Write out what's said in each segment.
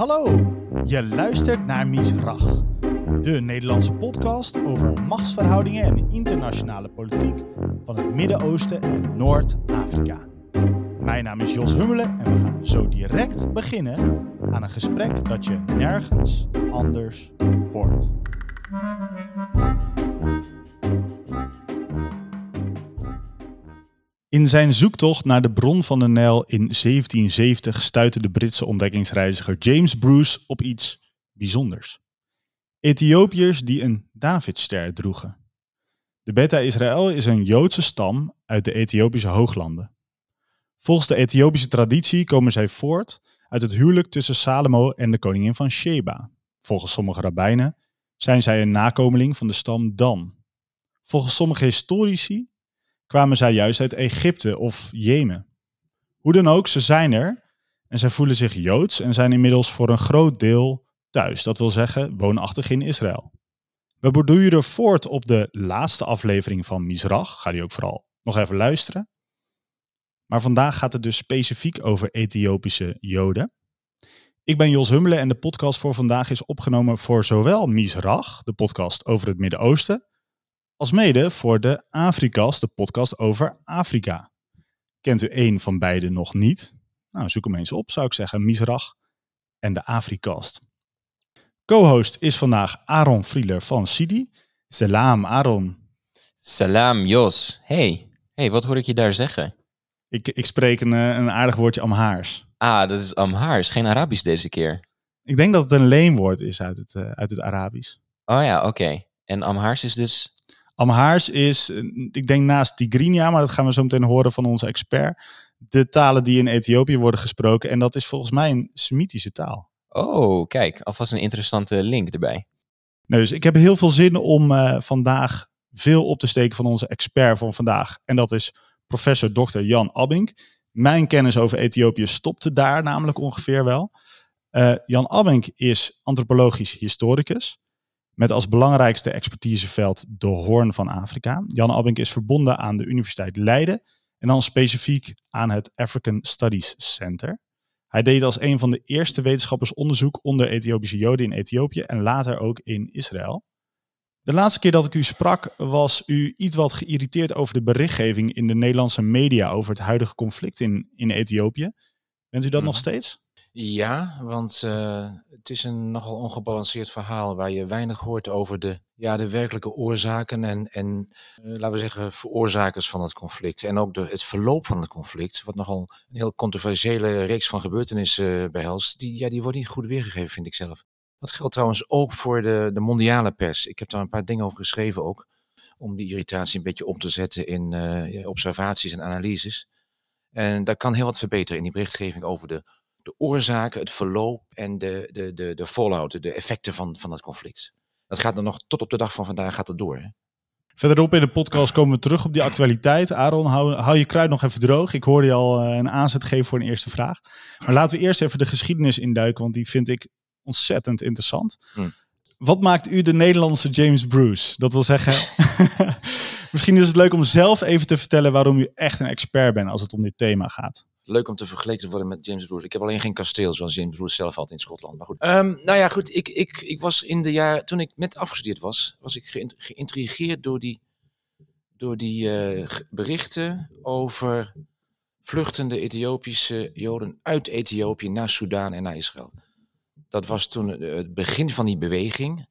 Hallo, je luistert naar Misrach, de Nederlandse podcast over machtsverhoudingen en internationale politiek van het Midden-Oosten en Noord-Afrika. Mijn naam is Jos Hummelen en we gaan zo direct beginnen aan een gesprek dat je nergens anders hoort. In zijn zoektocht naar de bron van de Nijl in 1770 stuitte de Britse ontdekkingsreiziger James Bruce op iets bijzonders. Ethiopiërs die een Davidster droegen. De Beta Israël is een Joodse stam uit de Ethiopische hooglanden. Volgens de Ethiopische traditie komen zij voort uit het huwelijk tussen Salomo en de koningin van Sheba. Volgens sommige rabbijnen zijn zij een nakomeling van de stam Dan. Volgens sommige historici kwamen zij juist uit Egypte of Jemen. Hoe dan ook, ze zijn er en zij voelen zich Joods en zijn inmiddels voor een groot deel thuis. Dat wil zeggen, woonachtig in Israël. We borduren voort op de laatste aflevering van Misrach. Ga die ook vooral nog even luisteren. Maar vandaag gaat het dus specifiek over Ethiopische Joden. Ik ben Jos Hummelen en de podcast voor vandaag is opgenomen voor zowel Misrach, de podcast over het Midden-Oosten, als mede voor de Afrikas, de podcast over Afrika. Kent u een van beide nog niet? Nou, zoek hem eens op, zou ik zeggen. Misrach en de Afrikast. Co-host is vandaag Aaron Frieler van Sidi. Salam, Aaron. Salam, Jos. Hey, hey, wat hoor ik je daar zeggen? Ik, ik spreek een, eh, een aardig woordje Amhaars. Ah, dat is Amhaars, geen Arabisch deze keer. Ik denk dat het een leenwoord is uit het, uh, uit het Arabisch. Oh ja, oké. En Amhaars is dus Amhaars is, eh, ik denk naast Tigrinya, maar dat gaan we zo meteen horen van onze expert, de talen die in Ethiopië worden gesproken. En dat is volgens mij een Semitische taal. Oh, kijk, alvast een interessante link erbij. Nou, dus ik heb heel veel zin om uh, vandaag veel op te steken van onze expert van vandaag. En dat is professor Dr. Jan Abink. Mijn kennis over Ethiopië stopte daar namelijk ongeveer wel. Uh, Jan Abink is antropologisch historicus. Met als belangrijkste expertiseveld de Hoorn van Afrika. Jan Abink is verbonden aan de Universiteit Leiden en dan specifiek aan het African Studies Center. Hij deed als een van de eerste wetenschappers onderzoek onder Ethiopische Joden in Ethiopië en later ook in Israël. De laatste keer dat ik u sprak was u iets wat geïrriteerd over de berichtgeving in de Nederlandse media over het huidige conflict in, in Ethiopië. Bent u dat nog mhm. steeds? Ja, want uh, het is een nogal ongebalanceerd verhaal waar je weinig hoort over de, ja, de werkelijke oorzaken en, en uh, laten we zeggen, veroorzakers van het conflict. En ook de, het verloop van het conflict, wat nogal een heel controversiële reeks van gebeurtenissen uh, behelst, die, ja, die wordt niet goed weergegeven, vind ik zelf. Dat geldt trouwens ook voor de, de mondiale pers. Ik heb daar een paar dingen over geschreven ook, om die irritatie een beetje om te zetten in observaties en analyses. En daar kan heel wat verbeteren in die berichtgeving over de de oorzaken, het verloop en de, de, de, de fallout, de effecten van, van het conflict. Dat gaat er nog tot op de dag van vandaag gaat het door. Hè? Verderop in de podcast komen we terug op die actualiteit. Aaron, hou, hou je kruid nog even droog. Ik hoorde je al uh, een aanzet geven voor een eerste vraag. Maar laten we eerst even de geschiedenis induiken, want die vind ik ontzettend interessant. Hm. Wat maakt u de Nederlandse James Bruce? Dat wil zeggen, misschien is het leuk om zelf even te vertellen waarom u echt een expert bent als het om dit thema gaat leuk om te vergeleken te worden met James Bruce. Ik heb alleen geen kasteel zoals James Bruce zelf had in Schotland. Maar goed. Um, nou ja, goed. Ik, ik, ik was in de jaar, toen ik net afgestudeerd was, was ik geïntrigeerd door die, door die uh, berichten over vluchtende Ethiopische Joden uit Ethiopië naar Soudaan en naar Israël. Dat was toen het begin van die beweging.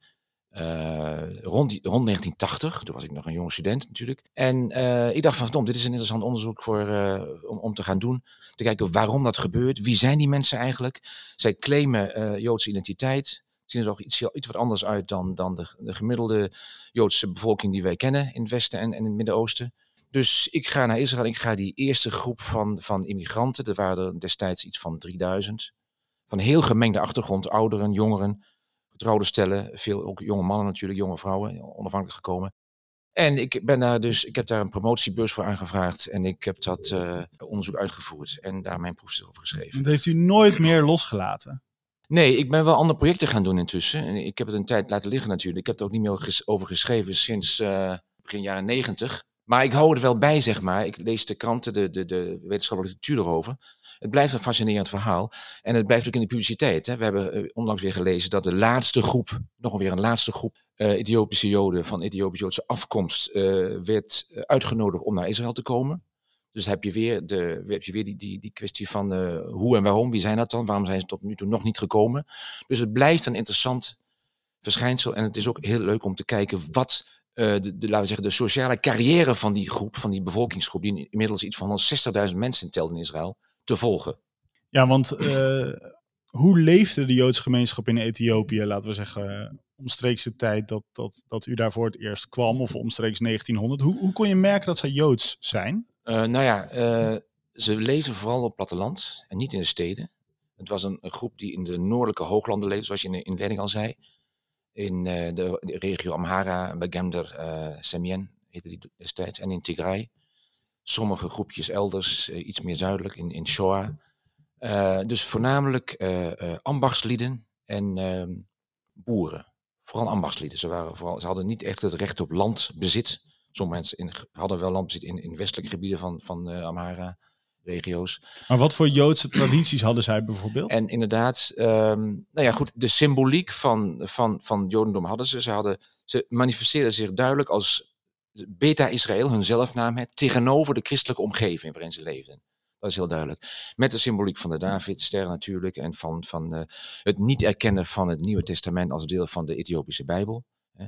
Uh, rond, rond 1980, toen was ik nog een jonge student natuurlijk. En uh, ik dacht van, Tom, dit is een interessant onderzoek voor, uh, om, om te gaan doen. Te kijken waarom dat gebeurt. Wie zijn die mensen eigenlijk? Zij claimen Joodse identiteit. Zien er toch iets, iets wat anders uit dan, dan de, de, gemiddelde Joodse bevolking die wij kennen in het Westen en, en in het Midden-Oosten. Dus ik ga naar Israël. Ik ga die eerste groep van, van immigranten, er waren destijds iets van 3000. Van heel gemengde achtergrond, ouderen, jongeren getrouwde stellen, veel ook jonge mannen natuurlijk, jonge vrouwen, onafhankelijk gekomen. En ik ben daar dus, ik heb daar een promotiebeurs voor aangevraagd en ik heb dat uh, onderzoek uitgevoerd en daar mijn proefstuk over geschreven. Dat heeft u nooit meer losgelaten? Nee, ik ben wel andere projecten gaan doen intussen. En ik heb het een tijd laten liggen natuurlijk. Ik heb er ook niet meer over geschreven sinds uh, begin jaren negentig. Maar ik hou er wel bij, zeg maar. Ik lees de kranten, de, de, de wetenschappelijke literatuur erover. Het blijft een fascinerend verhaal. En het blijft ook in de publiciteit. Hè. We hebben eh, onlangs weer gelezen dat de laatste groep, nog weer een laatste groep eh, Ethiopische Joden van Ethiopisch-Joodse afkomst, eh, werd uitgenodigd om naar Israël te komen. Dus heb je weer, de, heb je weer die, die, die kwestie van hoe en waarom, wie zijn dat dan? Waarom zijn ze tot nu toe nog niet gekomen? Dus het blijft een interessant verschijnsel. En het is ook heel leuk om te kijken wat de, de, laten we zeggen, de sociale carrière van die groep, van die bevolkingsgroep, die inmiddels iets van 160.000 mensen telt in Israël, te volgen. Ja, want eh, hoe leefde de Joodse gemeenschap in Ethiopië, laten we zeggen, omstreeks de tijd dat, dat, dat u daar voor het eerst kwam, of omstreeks 1900? Hoe, hoe kon je merken dat zij Joods zijn? Eh, nou ja, eh, ze leefden vooral op het platteland en niet in de steden. Het was een, een groep die in de noordelijke hooglanden leefde, zoals je in de inleiding al zei. In de, de regio Amhara, Begender, eh Semien heette die destijds, en in Tigray. Sommige groepjes elders, eh, iets meer zuidelijk, in, in Shoa. Eh, dus voornamelijk eh, ambachtslieden en ehm, boeren. Vooral ambachtslieden. Ze, waren vooral, ze hadden niet echt het recht op landbezit. Sommige mensen in, hadden wel landbezit in, in westelijke gebieden van, van eh, Amhara-regio's. Maar wat voor Joodse tradities hadden zij bijvoorbeeld? En inderdaad, ehm, nou ja, goed, de symboliek van, van, van Jodendom hadden ze. Ze, hadden, ze manifesteerden zich duidelijk als Beta-Israël, hun zelfnaam, tegenover de christelijke omgeving waarin ze leefden. Dat is heel duidelijk. Met de symboliek van de Davidster natuurlijk en van, van eh, het niet erkennen van het Nieuwe Testament als deel van de Ethiopische Bijbel. hè.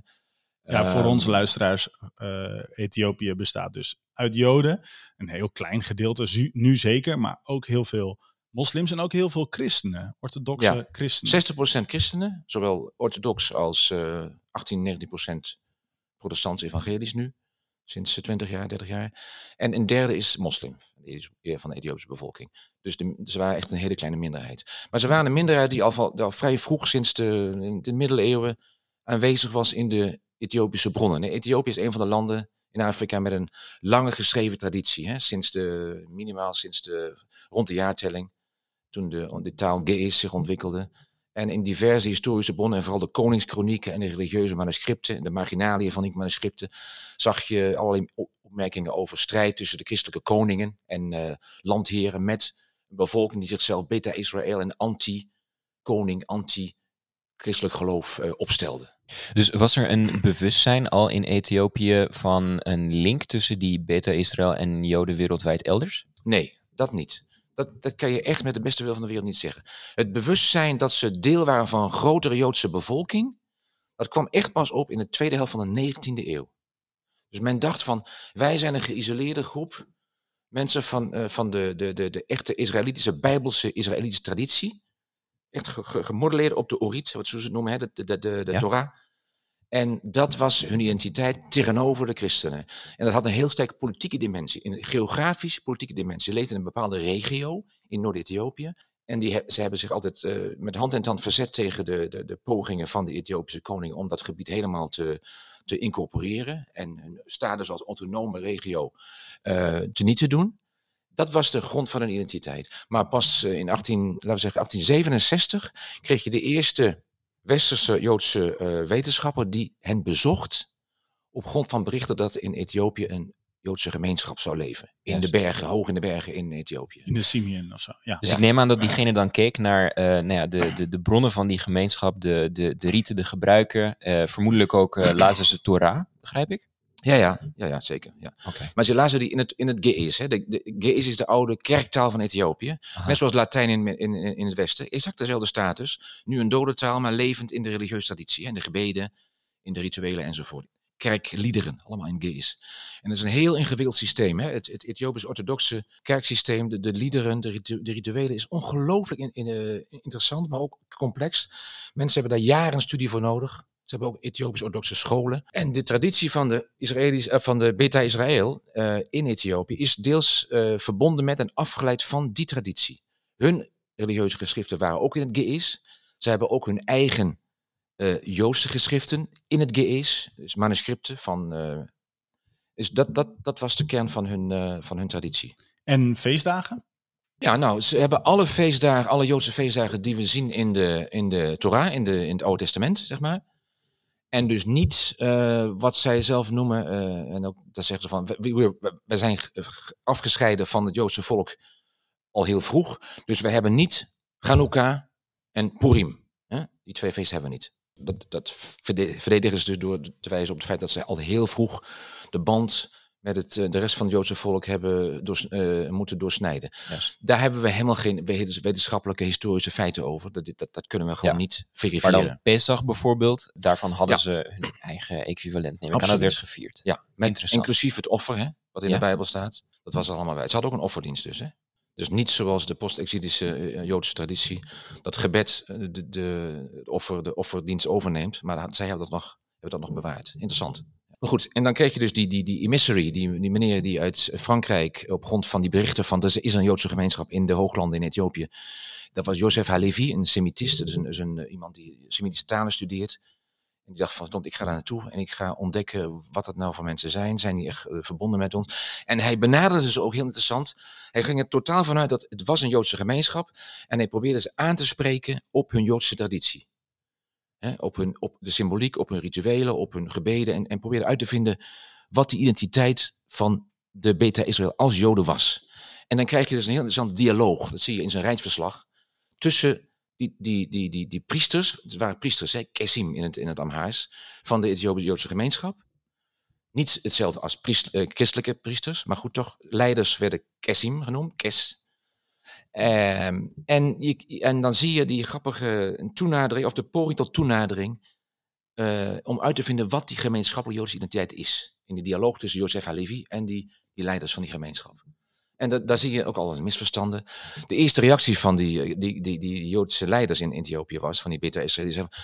Ja, voor Ehm, onze luisteraars, eh, Ethiopië bestaat dus uit Joden. Een heel klein gedeelte, nu zeker, maar ook heel veel moslims en ook heel veel christenen, orthodoxe Ja, christenen. 60% christenen, zowel orthodox als eh 18, 19% protestants evangelisch nu, sinds eh, 20 jaar, 30 jaar. En een derde is moslim, van de de Ethiopische bevolking. Dus de, ze waren echt een hele kleine minderheid. Maar ze waren een minderheid die al, al vrij vroeg, sinds de, de middeleeuwen, aanwezig was in de Ethiopische bronnen. Ethiopië is een van de landen in Afrika met een lange geschreven traditie. Hè? Sinds de, minimaal sinds de, rond de jaartelling, toen de, de taal Ge'ez zich ontwikkelde. En in diverse historische bronnen, en vooral de koningskronieken en de religieuze manuscripten, de marginaliën van die manuscripten, zag je allerlei op- opmerkingen over strijd tussen de christelijke koningen en eh, landheren met een bevolking die zichzelf beta-Israël en anti-koning, anti-christelijk geloof eh, opstelde. Dus was er een bewustzijn al in Ethiopië van een link tussen die beta-Israël en Joden wereldwijd elders? Nee, dat niet. Dat, dat kan je echt met de beste wil van de wereld niet zeggen. Het bewustzijn dat ze deel waren van een grotere Joodse bevolking, dat kwam echt pas op in de tweede helft van de 19e eeuw. Dus men dacht van, wij zijn een geïsoleerde groep mensen van, eh, van de, de, de, de echte Israëlitische, bijbelse Israëlitische traditie. Echt ge- ge- gemodelleerd op de Orit, wat ze het noemen, hè, de, de, de, de, de Ja. Torah. En dat was hun identiteit tegenover de christenen. En dat had een heel sterke politieke dimensie, een geografisch politieke dimensie. Ze leefden in een bepaalde regio in Noord-Ethiopië. En die, ze hebben zich altijd eh, met hand en tand verzet tegen de, de, de pogingen van de Ethiopische koning om dat gebied helemaal te, te incorporeren en hun status als autonome regio eh teniet te doen. Dat was de grond van hun identiteit. Maar pas eh, in 18, laten we zeggen 1867 kreeg je de eerste westerse Joodse eh, wetenschapper die hen bezocht op grond van berichten dat in Ethiopië een Joodse gemeenschap zou leven. In de bergen, hoog in de bergen in Ethiopië. In de Simeon of zo, ja. Dus Ja. ik neem aan dat diegene dan keek naar eh, nou ja, de, de, de bronnen van die gemeenschap, de, de, de rieten, de gebruiken, eh, vermoedelijk ook eh lazen ze Torah, begrijp ik? Ja, ja, ja, ja zeker. Ja. Maar ze lazen die in het, in het Ge'ez. Hè. De, de, Ge'ez is de oude kerktaal van Ethiopië. Aha. Net zoals Latijn in, in, in het Westen. Exact dezelfde status. Nu een dode taal, maar levend in de religieuze traditie. hè. In de gebeden, in de rituelen enzovoort. Kerkliederen, allemaal in Ge'ez. En dat is een heel ingewikkeld systeem. Hè. Het, het Ethiopisch-orthodoxe kerksysteem, de, de liederen, de, ritu- de rituelen, is ongelooflijk in, in, eh, interessant, maar ook complex. Mensen hebben daar jaren studie voor nodig. Ze hebben ook Ethiopisch-orthodoxe scholen. En de traditie van de, Israëli's, eh, van de Beta Israël eh, in Ethiopië is deels eh, verbonden met en afgeleid van die traditie. Hun religieuze geschriften waren ook in het Ge'ez. Ze hebben ook hun eigen Joodse geschriften in het Ge'ez. Dus manuscripten van... dus dat, dat, dat was de kern van hun, van hun traditie. En feestdagen? Ja, nou, ze hebben alle feestdagen, alle Joodse feestdagen die we zien in de, in de Torah, in, de, in het Oude Testament, zeg maar. En dus niet eh, wat zij zelf noemen, eh, en ook dat zeggen ze van, we, we, zijn g- afgescheiden van het Joodse volk al heel vroeg. Dus we hebben niet Hanukkah en Purim. Hè? Die twee feesten hebben we niet. Dat, dat verde- verdedigen ze dus door te wijzen op het feit dat ze al heel vroeg de band met het, eh, de rest van het Joodse volk hebben eh, moeten doorsnijden. Daar hebben we helemaal geen we- wetenschappelijke historische feiten over. Dat, dat, dat kunnen we gewoon Ja. niet Maar verifiëren. dan Pesach bijvoorbeeld, daarvan hadden Ja. ze hun eigen equivalent. Neem ik aan dat werd gevierd. Ja, met inclusief het offer, hè, wat in Ja. de Bijbel staat. Dat was allemaal bij. Ze hadden ook een offerdienst dus. Hè? Dus niet zoals de post-exilische eh, Joodse traditie, dat gebed de, offer, de offerdienst overneemt. Maar zij hebben dat nog, hebben dat nog bewaard. Interessant. Maar goed, en dan kreeg je dus die, die, die emissary, die, die meneer die uit Frankrijk op grond van die berichten van er is een Joodse gemeenschap in de hooglanden in Ethiopië. Dat was Joseph Halevi, een Semitist, dus een, een, eh, iemand die Semitische talen studeert. En die dacht van, ik ga daar naartoe en ik ga ontdekken wat dat nou voor mensen zijn. Zijn die echt eh, verbonden met ons? En hij benaderde ze ook heel interessant. Hij ging er totaal vanuit dat het was een Joodse gemeenschap. En hij probeerde ze aan te spreken op hun Joodse traditie. Hè, op, hun, op de symboliek, op hun rituelen, op hun gebeden. En, en probeerde uit te vinden wat die identiteit van de Beta Israël als Joden was. En dan krijg je dus een heel interessant dialoog. Dat zie je in zijn rijksverslag. Tussen die, die, die, die, die priesters, het waren priesters, hè, kesim in het, in het Amhaars, van de Ethiopische Joodse gemeenschap. Niet hetzelfde als eh, christelijke priesters, maar goed toch, leiders werden kesim genoemd, kes. Ehm, en, je, en dan zie je die grappige toenadering, of de poging tot toenadering, eh, om uit te vinden wat die gemeenschappelijke Joodse identiteit is. In die dialoog tussen Jozef Halevi en die, die leiders van die gemeenschap. En da- daar zie je ook al misverstanden. De eerste reactie van die, die, die, die Joodse leiders in Ethiopië was, van die Beta Israël, die zeiden,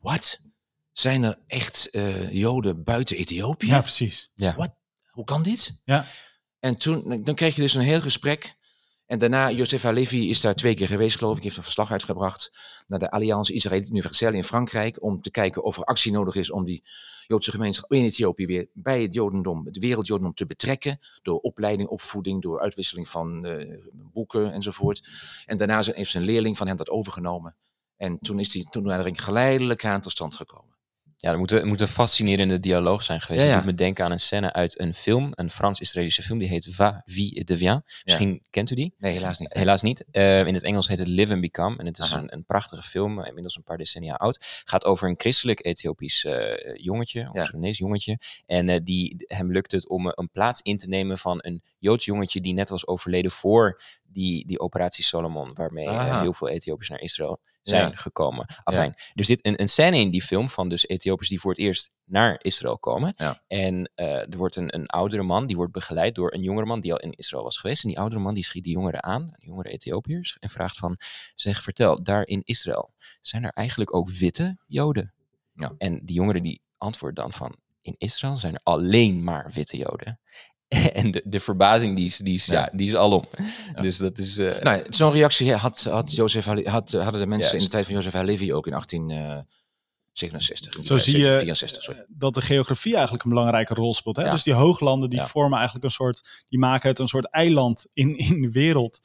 wat? Zijn er echt eh, Joden buiten Ethiopië? Ja, precies. Hoe kan dit? Ja. En toen, dan kreeg je dus een heel gesprek. En daarna, Joseph Halevi is daar twee keer geweest, geloof ik. heeft een verslag uitgebracht naar de Alliance Israël Universelle in Frankrijk. Om te kijken of er actie nodig is om die Joodse gemeenschap in Ethiopië weer bij het Jodendom, het wereldjodendom te betrekken. Door opleiding, opvoeding, door uitwisseling van eh, boeken enzovoort. En daarna heeft zijn leerling van hem dat overgenomen. En toen is die toenadering geleidelijk aan tot stand gekomen. Ja, er moet, een- moet een fascinerende dialoog zijn geweest. Ja, ja. doet me denken aan een scène uit een film, een Frans-Israëlische film, die heet Va, Vie et Devient. Misschien kent u die? Nee, helaas niet. Helaas niet. Eh, in het Engels heet het Live and Become. En het is een, een prachtige film, eh, inmiddels een paar decennia oud. Gaat over een christelijk Ethiopisch eh, jongetje, of. Soedanees jongetje. En die, hem lukt het om een plaats in te nemen van een Joods jongetje die net was overleden voor die, die operatie Solomon, waarmee heel veel Ethiopiërs naar Israël zijn Ja. gekomen. Afijn, er zit een, een scène in die film van dus Ethiopiërs die voor het eerst naar Israël komen. Ja. En eh, er wordt een, een oudere man, die wordt begeleid door een jongere man die al in Israël was geweest. En die oudere man die schiet die jongeren aan, die jongere Ethiopiërs, en vraagt van, zeg, vertel, daar in Israël, zijn er eigenlijk ook witte Joden? Ja. En die jongere die antwoordt dan van, in Israël zijn er alleen maar witte Joden. En de, de verbazing die is, die is, ja. Ja. die is alom. Ja. Dus dat is... eh, Nou, zo'n reactie had, had Jozef had, hadden de mensen in de tijd van Jozef Halevi ook in 1867. Zo zie je 64, sorry. dat de geografie eigenlijk een belangrijke rol speelt. Hè? Ja. Dus die hooglanden die Ja. vormen eigenlijk een soort, die maken het een soort eiland in, in de wereld.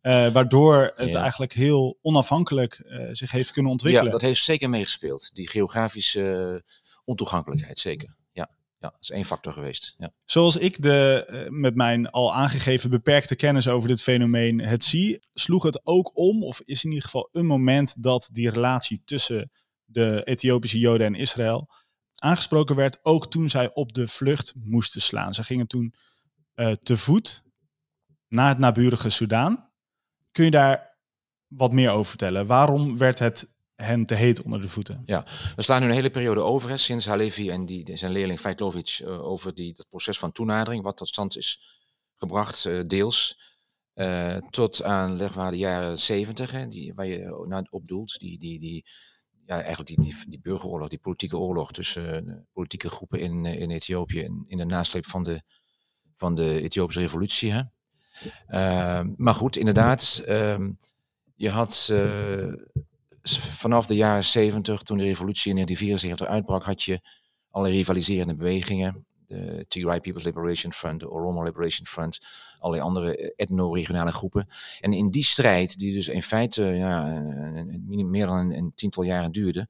eh, waardoor het Ja. eigenlijk heel onafhankelijk eh, zich heeft kunnen Ja, ontwikkelen. dat heeft zeker meegespeeld. Die geografische eh, ontoegankelijkheid, zeker. Ja, dat is één factor geweest. Ja. Zoals ik de, eh, met mijn al aangegeven beperkte kennis over dit fenomeen het zie, sloeg het ook om, of is in ieder geval een moment dat die relatie tussen de Ethiopische Joden en Israël aangesproken werd, ook toen zij op de vlucht moesten slaan. Ze gingen toen eh, te voet naar het naburige Soudaan. Kun je daar wat meer over vertellen? Waarom werd het hen te heet onder de voeten? We slaan nu een hele periode over, hè, sinds Halevi en die, zijn leerling Feitlovic, eh, over die, dat proces van toenadering, wat tot stand is gebracht, eh, deels. eh, tot aan zeg maar, de jaren zeventig, waar je naar op doelt. Die, die, die, ja, eigenlijk die, die, burgeroorlog, die politieke oorlog tussen politieke groepen in, in Ethiopië in, in de nasleep van de, van de Ethiopische revolutie. Hè. Maar goed, inderdaad, ehm, je had vanaf de jaren 70, toen de revolutie in 1974 uitbrak, had je allerlei rivaliserende bewegingen. De Tigray People's Liberation Front, de Oromo Liberation Front, allerlei andere eh, etno-regionale groepen. En in die strijd, die dus in feite ja, een- een- meer dan een, tiental jaren duurde,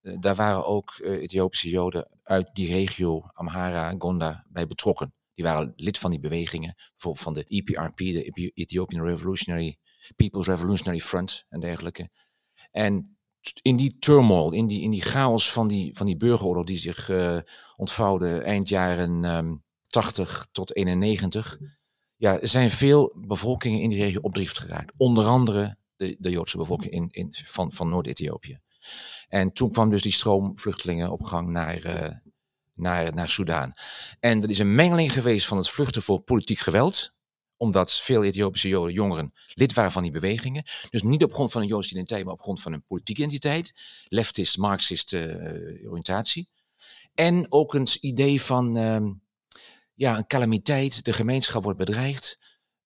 eh, daar waren ook eh, Ethiopische Joden uit die regio, Amhara, Gonda, bij betrokken. Die waren lid van die bewegingen, bijvoorbeeld van de EPRP, de Ethiopian Revolutionary People's Revolutionary Front en dergelijke. En in die turmoil, in die, in die chaos van die, van die burgeroorlog die zich uh, ontvouwde eind jaren um, 80 tot 91, ja, zijn veel bevolkingen in die regio op drift geraakt. Onder andere de, de Joodse bevolking in, in, van, van Noord-Ethiopië. En toen kwam dus die stroom vluchtelingen op gang naar, uh, naar, naar Soudaan. En er is een mengeling geweest van het vluchten voor politiek geweld, omdat veel Ethiopische Joden, jongeren, lid waren van die bewegingen. Dus niet op grond van een Joodse identiteit, maar op grond van een politieke identiteit. Leftist, Marxist uh, oriëntatie. En ook een idee van uh, ja, een calamiteit, de gemeenschap wordt bedreigd.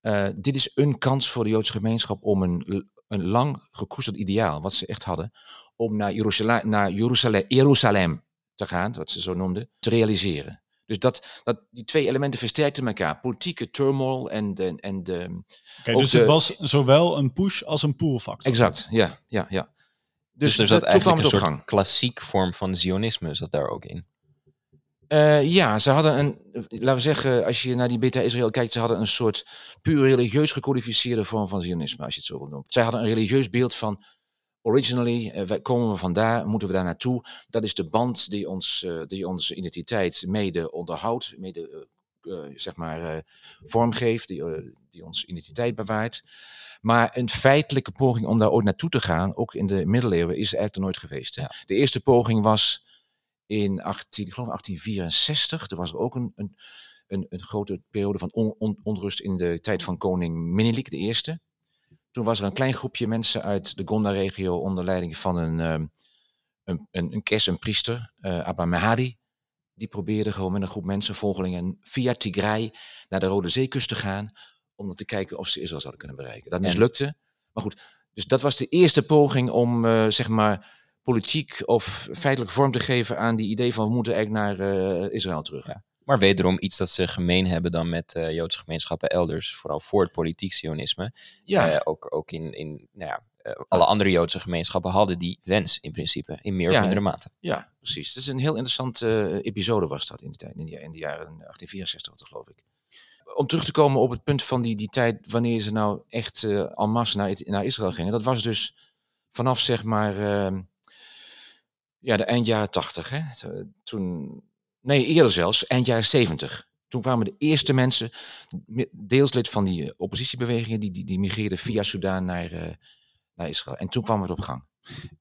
Uh, dit is een kans voor de Joodse gemeenschap om een, een lang gekoesterd ideaal, wat ze echt hadden, om naar Jeruzalem, naar Jeruzalem te gaan, wat ze zo noemden, te realiseren. Dus dat, dat, die twee elementen versterkten elkaar. Politieke turmoil en de... En de okay, dus de, het was zowel een push als een pull factor. Exact, ja. ja, ja. Dus, dus er zat eigenlijk een soort gang. klassiek vorm van zionisme zat daar ook in. Uh, ja, ze hadden een, laten we zeggen, als je naar die Beta Israël kijkt, ze hadden een soort puur religieus gecodificeerde vorm van zionisme, als je het zo wil noemen. Zij hadden een religieus beeld van, originally, uh, wij komen we vandaar, moeten we daar naartoe. Dat is de band die, ons, uh, die onze identiteit mede onderhoudt, mede, zeg maar, vormgeeft, die, die onze identiteit bewaart. Maar een feitelijke poging om daar ooit naartoe te gaan, ook in de middeleeuwen, is eigenlijk er nooit geweest. Ja. De eerste poging was in 18, ik geloof 1864. Er was er ook een, een, een, een grote periode van on, on, onrust in de tijd van koning Menelik I. Toen was er een klein groepje mensen uit de Gonda-regio onder leiding van een, um, een, een, een kes, een priester, uh, Abba Mehadi. Die probeerde gewoon met een groep mensen, volgelingen, via Tigray naar de Rode Zeekust te gaan. Om te kijken of ze Israël zouden kunnen bereiken. Dat mislukte. Maar goed, dus dat was de eerste poging om, uh, zeg maar, politiek of feitelijk vorm te geven aan die idee van we moeten eigenlijk naar uh, Israël terug. Ja. Maar wederom iets dat ze gemeen hebben dan met uh, Joodse gemeenschappen elders, vooral voor het politiek sionisme. Ja. Uh, ook, ook in, in nou ja, alle andere Joodse gemeenschappen hadden die wens in principe, in meer of mindere mate. Ja, precies. Het is een heel interessante episode was dat in de, tijd, in de, in de jaren 1864, geloof ik om terug te komen op het punt van die, die tijd, wanneer ze nou echt uh, en masse naar, naar Israël gingen. Dat was dus vanaf zeg maar ja, de eind jaren tachtig. Toen, nee, eerder zelfs, eind jaren zeventig. Toen kwamen de eerste mensen, deels lid van die eh, oppositiebewegingen, die, die, die migreerden via Soudaan naar, uh, naar Israël. En toen kwam het op gang.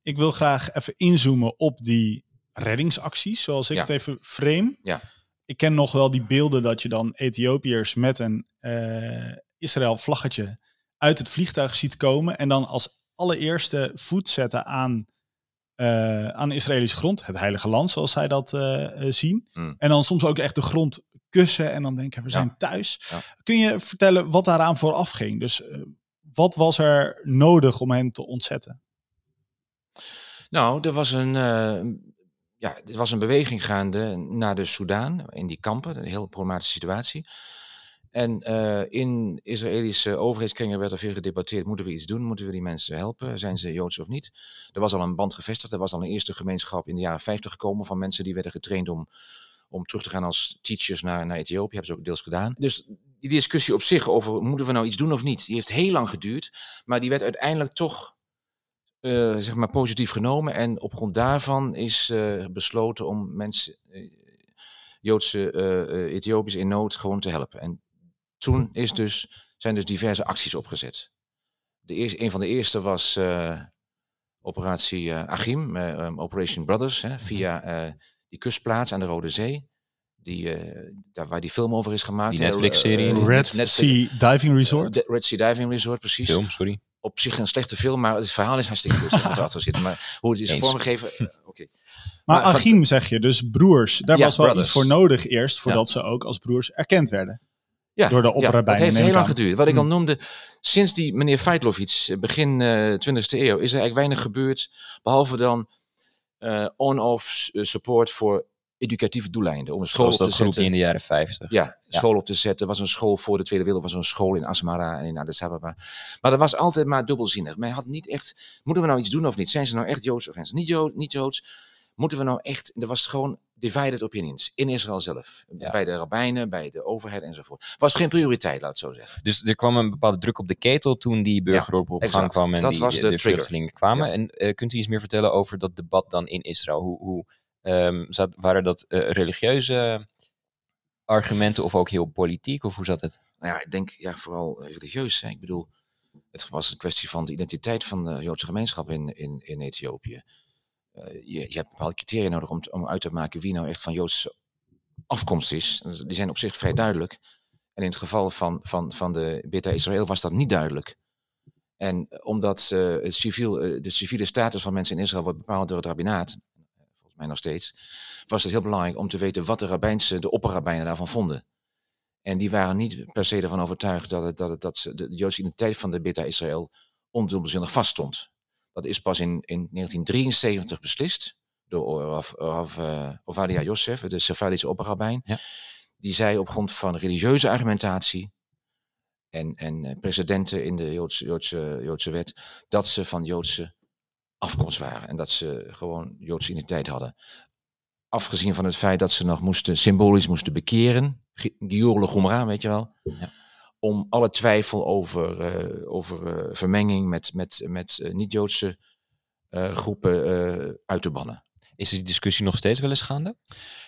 Ik wil graag even inzoomen op die reddingsacties, zoals ik het even frame. Ja. Ik ken nog wel die beelden dat je dan Ethiopiërs met een uh, Israël vlaggetje uit het vliegtuig ziet komen en dan als allereerste voet zetten aan uh, aan Israëlische grond, het heilige land zoals zij dat uh, zien. Mm. En dan soms ook echt de grond kussen en dan denken we zijn thuis. Ja. Kun je vertellen wat daaraan vooraf ging? Dus uh, wat was er nodig om hen te ontzetten? Nou, er was een, ja, er was een beweging gaande naar de Soudaan, in die kampen, een heel problematische situatie. En uh, in Israëlische overheidskringen werd er veel gedebatteerd. Moeten we iets doen? Moeten we die mensen helpen? Zijn ze Joods of niet? Er was al een band gevestigd. Er was al een eerste gemeenschap in de jaren 50 gekomen van mensen die werden getraind om, om terug te gaan als teachers naar, naar Ethiopië. Hebben ze ook deels gedaan. Dus die discussie op zich over moeten we nou iets doen of niet, die heeft heel lang geduurd. Maar die werd uiteindelijk toch uh, zeg maar positief genomen. En op grond daarvan is uh, besloten om mensen, Joodse Ethiopiërs in nood gewoon te helpen. En toen is dus, zijn dus diverse acties opgezet. De eerste, een van de eerste was uh, operatie uh, Achim, uh, Operation Brothers, hè, via die kustplaats aan de Rode Zee. Die, daar waar die film over is gemaakt. Die Netflix-serie. Red Sea Diving Resort. Red Sea Diving Resort, precies. Film, sorry. Op zich een slechte film, maar het verhaal is hartstikke goed. zitten. Maar hoe het is vormgegeven, oké. Okay. Maar, maar Achim zeg je, dus broers. Daar ja, was wel brothers. iets voor nodig eerst, voordat ja. ze ook als broers erkend werden. Ja, door de opperrabijn. Ja, het heeft heel lang geduurd. Wat ik al hm. noemde, sinds die meneer Feitlovic, begin uh, 20e eeuw, is er eigenlijk weinig gebeurd. Behalve dan uh, on-off support voor educatieve doeleinden. Om een school Zoals op te zetten. in de jaren 50. Ja, school op te zetten. Was een school voor de Tweede Wereld, was een school in Asmara en in Addis Ababa. Maar dat was altijd maar dubbelzinnig. Men had niet echt, moeten we nou iets doen of niet? Zijn ze nou echt Joods of zijn ze niet, Joods? Niet Joods? Moeten we nou echt, er was gewoon divided opinions in Israël zelf. Ja. Bij de rabbijnen, bij de overheid enzovoort. Was geen prioriteit, laat het zo zeggen. Dus er kwam een bepaalde druk op de ketel toen die burgeroorlog op gang kwam en Dat die, was de, vluchtelingen kwamen. Ja. En eh, kunt u iets meer vertellen over dat debat dan in Israël? Hoe, hoe ehm, zat, waren dat eh, religieuze argumenten of ook heel politiek? Of hoe zat het? Nou ja, ik denk ja, vooral religieus. Hè. Ik bedoel, het was een kwestie van de identiteit van de Joodse gemeenschap in, in, in Ethiopië. Eh, je, je hebt bepaalde criteria nodig om, om uit te maken wie nou echt van Joodse afkomst is. Die zijn op zich vrij duidelijk. En in het geval van, van, van de Beta Israël was dat niet duidelijk. En eh, omdat eh, het civiel, eh, de civiele status van mensen in Israël wordt bepaald door het rabbinaat, volgens mij nog steeds, was het heel belangrijk om te weten wat de rabbijnse, de opperrabbijnen daarvan vonden. En die waren niet per se ervan overtuigd dat, het, dat, het, dat de Joodse identiteit van de Beta Israël ondubbelzinnig vaststond. Dat is pas in, in 1973 beslist door Rav, Rav eh, Ovadia Yosef, de Sephardische opperrabbijn. Ja. Die zei op grond van religieuze argumentatie en, en eh, precedenten in de Joodse, Joodse, Joodse wet, dat ze van Joodse afkomst waren. En dat ze gewoon Joodse identiteit hadden. Afgezien van het feit dat ze nog moesten, symbolisch moesten bekeren. Gi- Gior Legumra, weet je wel. Ja. Om alle twijfel over, eh, over eh, vermenging met, met, met eh, niet-Joodse groepen uit te bannen. Is die discussie nog steeds wel eens gaande?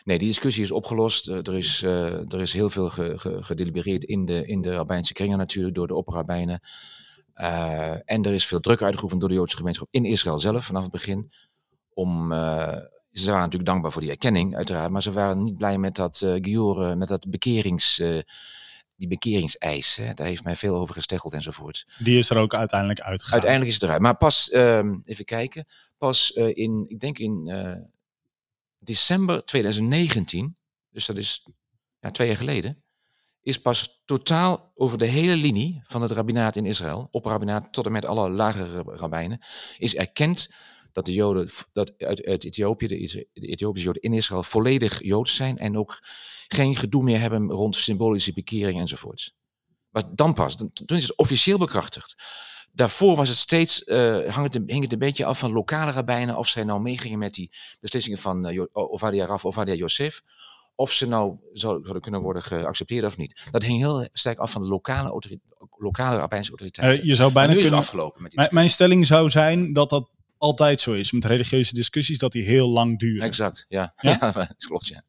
Nee, die discussie is opgelost. Er, is, er is heel veel ge, ge- gedelibereerd in de, in de rabbijnse kringen natuurlijk, door de opperrabbijnen. Eh, en er is veel druk uitgeoefend door de Joodse gemeenschap in Israël zelf vanaf het begin. Om, ze waren natuurlijk dankbaar voor die erkenning, uiteraard. Maar ze waren niet blij met dat uh, Gior, met dat bekerings, die bekeringseis. Hè. Daar heeft mij veel over gesteggeld enzovoort. Die is er ook uiteindelijk uitgegaan. Uiteindelijk is het eruit. Maar pas, ehm, even kijken, pas eh, in, ik denk in eh, december 2019, dus dat is ja, twee jaar geleden, is pas totaal over de hele linie van het rabbinaat in Israël, opperrabbinaat tot en met alle lagere rabbijnen, is erkend dat de Joden dat uit, uit Ethiopië, de, Is- de Ethiopische Joden in Israël, volledig Joods zijn en ook geen gedoe meer hebben rond symbolische bekering enzovoorts. Maar dan pas, dan- toen is het officieel bekrachtigd. Daarvoor was het steeds, hang het, hing het een beetje af van lokale rabbijnen of zij nou meegingen met die beslissingen van Jo- Ovadia Raf, Ovadia Yosef. Of ze nou zou- zouden kunnen worden geaccepteerd of niet. Dat hing heel sterk af van de lokale, lokale rabbijnse autoriteiten. Eh, je zou bijna nu is het kunnen. afgelopen met die Mijn, stelling zou zijn dat dat altijd zo is met religieuze discussies, dat die heel lang duren. Exact, ja. Ja? Ja, dat klopt, ja.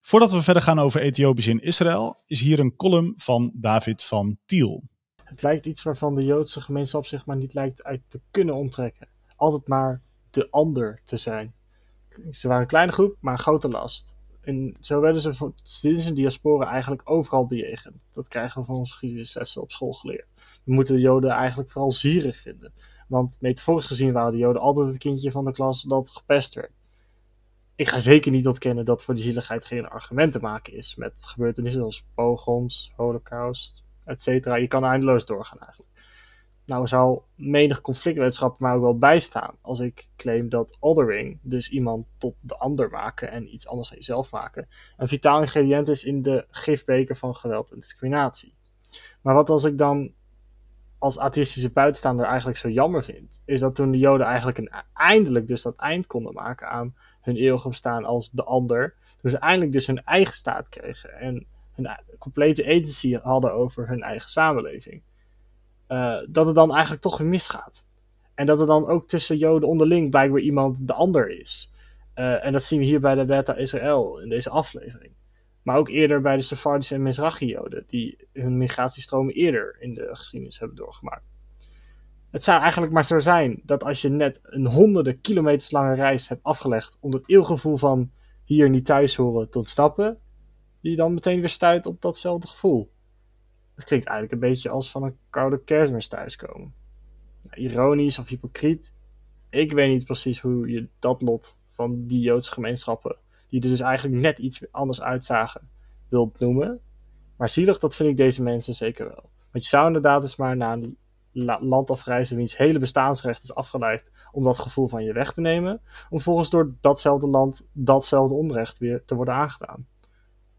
Voordat we verder gaan over Ethiopisch in Israël, is hier een column van David van Tiel. Het lijkt iets waarvan de Joodse gemeenschap zich maar niet lijkt uit te kunnen onttrekken. Altijd maar de ander te zijn. Ze waren een kleine groep, maar een grote last. En zo werden ze voor- sinds een diaspora eigenlijk overal bejegend. Dat krijgen we van onze geschiedenislessen op school geleerd. We moeten de Joden eigenlijk vooral zierig vinden. Want metaforisch gezien waren de Joden altijd het kindje van de klas dat gepest werd. Ik ga zeker niet ontkennen dat voor die zieligheid geen argument te maken is. Met gebeurtenissen als pogroms, holocaust, et cetera. Je kan eindeloos doorgaan eigenlijk. Nou zou menig conflictwetenschap maar ook wel bijstaan als ik claim dat othering, dus iemand tot de ander maken en iets anders van jezelf maken, een vitaal ingrediënt is in de gifbeker van geweld en discriminatie. Maar wat als ik dan als atheïstische buitenstaander eigenlijk zo jammer vind, is dat toen de Joden eigenlijk een, eindelijk dus dat eind konden maken aan hun eeuwige bestaan als de ander, toen ze eindelijk dus hun eigen staat kregen en hun e- complete agency hadden over hun eigen samenleving, eh, dat het dan eigenlijk toch weer misgaat. En dat er dan ook tussen Joden onderling blijkbaar iemand de ander is. Eh, en dat zien we hier bij de Beta Israël in deze aflevering. Maar ook eerder bij de Sephardische en Mizrachi-Joden, die hun migratiestromen eerder in de geschiedenis hebben doorgemaakt. Het zou eigenlijk maar zo zijn dat als je net een honderden kilometers lange reis hebt afgelegd om dat eeuwgevoel van hier niet thuis horen te ontsnappen, die dan meteen weer stuit op datzelfde gevoel. Het klinkt eigenlijk een beetje als van een koude kerstmis thuiskomen. Nou, ironisch of hypocriet, ik weet niet precies hoe je dat lot van die Joodse gemeenschappen, die er dus eigenlijk net iets anders uitzagen, wilt noemen. Maar zielig, dat vind ik deze mensen zeker wel. Want je zou inderdaad eens maar naar een la- land afreizen wiens hele bestaansrecht is afgeleid om dat gevoel van je weg te nemen, om volgens door datzelfde land datzelfde onrecht weer te worden aangedaan.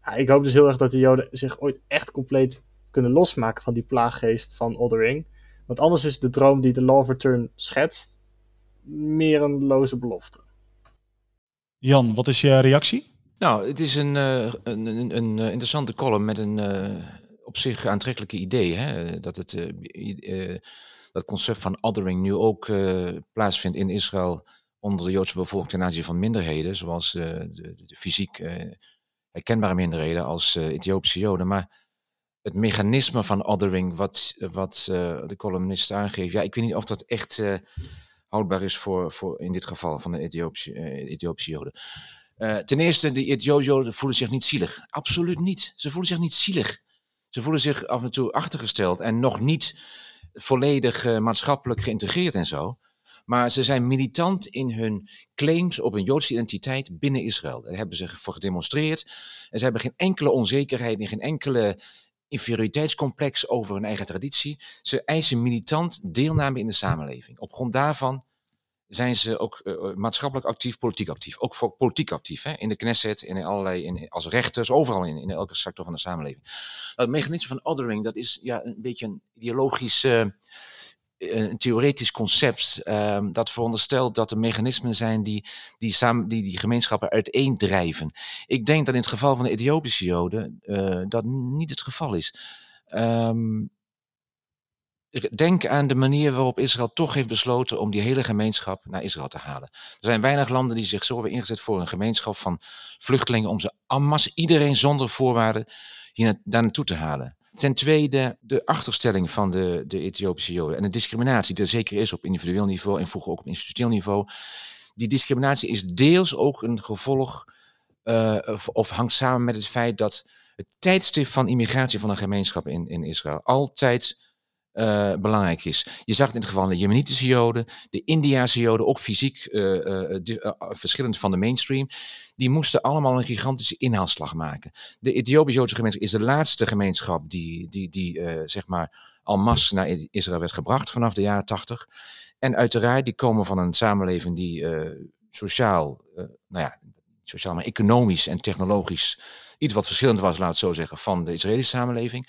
Ja, ik hoop dus heel erg dat de Joden zich ooit echt compleet kunnen losmaken van die plaaggeest van othering. Want anders is de droom die de Law Return schetst meer een loze belofte. Jan, wat is je reactie? Nou, het is een, uh, een, een, een, interessante column met een uh, op zich aantrekkelijke idee. Hè? Dat het dat concept van othering nu ook plaatsvindt in Israël onder de Joodse bevolking ten aanzien van minderheden, zoals de, de, de, fysiek herkenbare minderheden als Ethiopische Joden. Maar het mechanisme van othering, wat, wat de columnist aangeeft, ja, ik weet niet of dat echt houdbaar is voor, voor in dit geval van de Ethiopische, Ethiopische Joden. Uh, ten eerste, de Ethiopen voelen zich niet zielig. Absoluut niet. Ze voelen zich niet zielig. Ze voelen zich af en toe achtergesteld en nog niet volledig uh, maatschappelijk geïntegreerd en zo. Maar ze zijn militant in hun claims op een Joodse identiteit binnen Israël. Daar hebben ze voor gedemonstreerd. En ze hebben geen enkele onzekerheid en geen enkele inferioriteitscomplex over hun eigen traditie. Ze eisen militant deelname in de samenleving. Op grond daarvan zijn ze ook uh, maatschappelijk actief, politiek actief. Ook voor politiek actief. Hè? In de Knesset, in allerlei, in, als rechters, overal in, in elke sector van de samenleving. Het mechanisme van othering, dat is ja, een beetje een ideologisch, een theoretisch concept. Uh, dat veronderstelt dat er mechanismen zijn die die, samen, die die gemeenschappen uiteendrijven. Ik denk dat in het geval van de Ethiopische Joden dat niet het geval is. Um, Denk aan de manier waarop Israël toch heeft besloten om die hele gemeenschap naar Israël te halen. Er zijn weinig landen die zich zo hebben ingezet voor een gemeenschap van vluchtelingen om ze ammas, iedereen zonder voorwaarden, hier daar naartoe te halen. Ten tweede de achterstelling van de, de Ethiopische Joden en de discriminatie die er zeker is op individueel niveau en vroeger ook op institutioneel niveau. Die discriminatie is deels ook een gevolg uh, of, of hangt samen met het feit dat het tijdstip van immigratie van een gemeenschap in, in Israël altijd uh, belangrijk is. Je zag het in het geval van de Jemenitische Joden, de Indiase Joden, ook fysiek uh, uh, verschillend van de mainstream. Die moesten allemaal een gigantische inhaalslag maken. De Ethiopisch-Joodse gemeenschap is de laatste gemeenschap die, die, die zeg maar al mas naar Israël werd gebracht vanaf de jaren tachtig. En uiteraard, die komen van een samenleving die sociaal, nou ja, sociaal maar economisch en technologisch iets wat verschillend was, laat het zo zeggen, van de Israëlische samenleving.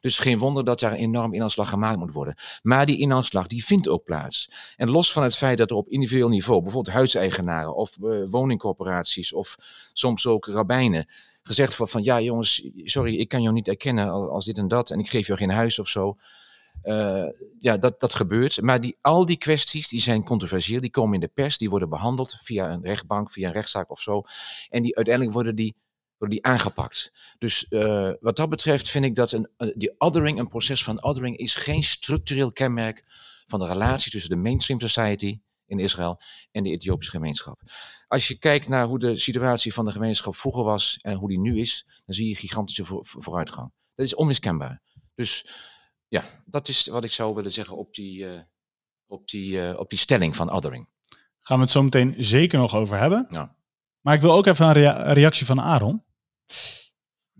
Dus geen wonder dat daar een enorm inhaalslag gemaakt moet worden. Maar die inhaalslag die vindt ook plaats. En los van het feit dat er op individueel niveau, bijvoorbeeld huiseigenaren of uh, woningcorporaties of soms ook rabbijnen, gezegd wordt van ja jongens, sorry, ik kan jou niet erkennen als dit en dat en ik geef jou geen huis of zo. Uh, ja, dat, dat gebeurt. Maar die, al die kwesties die zijn controversieel. Die komen in de pers, die worden behandeld via een rechtbank, via een rechtszaak of zo. En die, uiteindelijk worden die worden die aangepakt. Dus uh, wat dat betreft vind ik dat een, uh, die othering, een proces van othering, is geen structureel kenmerk van de relatie tussen de mainstream society in Israël en de Ethiopische gemeenschap. Als je kijkt naar hoe de situatie van de gemeenschap vroeger was en hoe die nu is, dan zie je gigantische voor, vooruitgang. Dat is onmiskenbaar. Dus ja, dat is wat ik zou willen zeggen op die, uh, op die, op die stelling van othering. Gaan we het zo meteen zeker nog over hebben. Ja. Maar ik wil ook even een rea reactie van Aaron.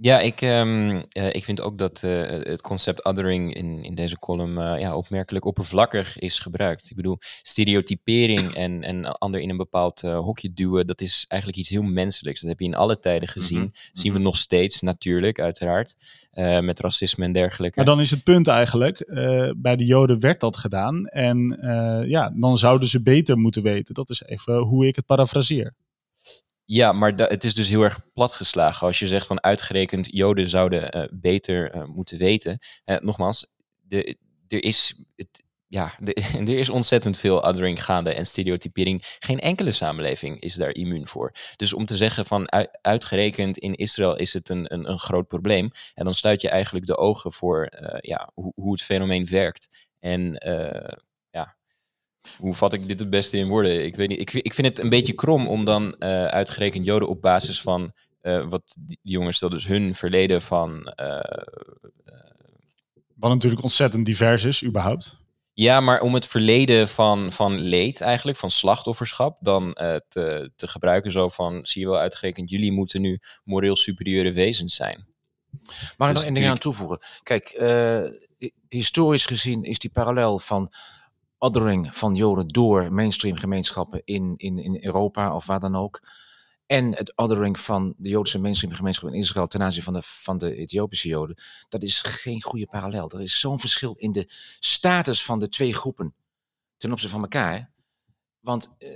Ja, ik, um, uh, ik vind ook dat uh, het concept othering in, in deze column uh, ja, opmerkelijk oppervlakkig is gebruikt. Ik bedoel, stereotypering en, en ander in een bepaald hokje duwen, dat is eigenlijk iets heel menselijks. Dat heb je in alle tijden gezien. Mm -hmm. Zien we nog steeds, natuurlijk, uiteraard. met racisme en dergelijke. Maar dan is het punt eigenlijk, bij de Joden werd dat gedaan. En ja, dan zouden ze beter moeten weten. Dat is even hoe ik het parafraseer. Ja, maar het is dus heel erg platgeslagen. Als je zegt van uitgerekend Joden zouden uh, beter uh, moeten weten. Uh, nogmaals, er, is, het, ja, er is ontzettend veel othering gaande en stereotypering. Geen enkele samenleving is daar immuun voor. Dus om te zeggen van uitgerekend in Israël is het een, een, een groot probleem. En dan sluit je eigenlijk de ogen voor ja, hoe, hoe het fenomeen werkt. En hoe vat ik dit het beste in woorden? Ik weet niet. Ik, ik vind het een beetje krom om dan uh, uitgerekend Joden op basis van uh, wat die jongens stel dus hun verleden van. Uh, wat natuurlijk ontzettend divers is, überhaupt. Ja, maar om het verleden van, van leed eigenlijk, van slachtofferschap, dan te, te gebruiken zo van, zie je wel uitgerekend, jullie moeten nu moreel superieure wezens zijn. Mag ik nog één ding aan toevoegen? Kijk, historisch gezien is die parallel van othering van Joden door mainstream gemeenschappen in, in, in Europa of waar dan ook. En het othering van de Joodse mainstream gemeenschap in Israël ten aanzien van de, van de Ethiopische Joden. Dat is geen goede parallel. Er is zo'n verschil in de status van de twee groepen ten opzichte van elkaar. Want uh,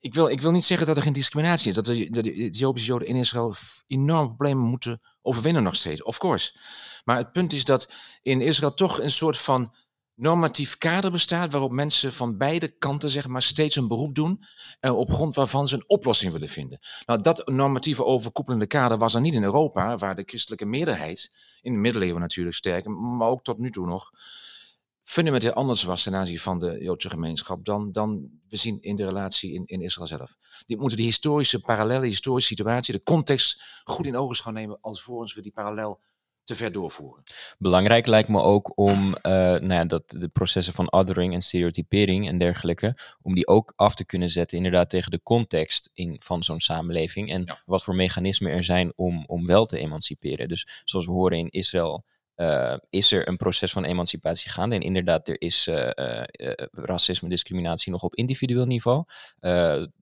Ik wil, ik wil niet zeggen dat er geen discriminatie is. Dat de, de, de Ethiopische Joden in Israël enorme problemen moeten overwinnen nog steeds. Of course. Maar het punt is dat in Israël toch een soort van normatief kader bestaat waarop mensen van beide kanten zeg maar steeds een beroep doen eh, op grond waarvan ze een oplossing willen vinden. Nou, dat normatieve overkoepelende kader was er niet in Europa, waar de christelijke meerderheid, in de middeleeuwen natuurlijk sterk, maar ook tot nu toe nog, fundamenteel anders was ten aanzien van de Joodse gemeenschap dan, dan we zien in de relatie in, in Israël zelf. Die moeten die historische parallellen, historische situatie, de context goed in ogenschouw nemen alvorens we die parallel te ver doorvoeren. Belangrijk lijkt me ook om eh, nou ja, dat de processen van othering en stereotypering en dergelijke, om die ook af te kunnen zetten inderdaad tegen de context in, van zo'n samenleving en Ja. wat voor mechanismen er zijn om, om wel te emanciperen. Dus zoals we horen in Israël eh, is er een proces van emancipatie gaande en inderdaad er is eh, eh, racisme, discriminatie nog op individueel niveau.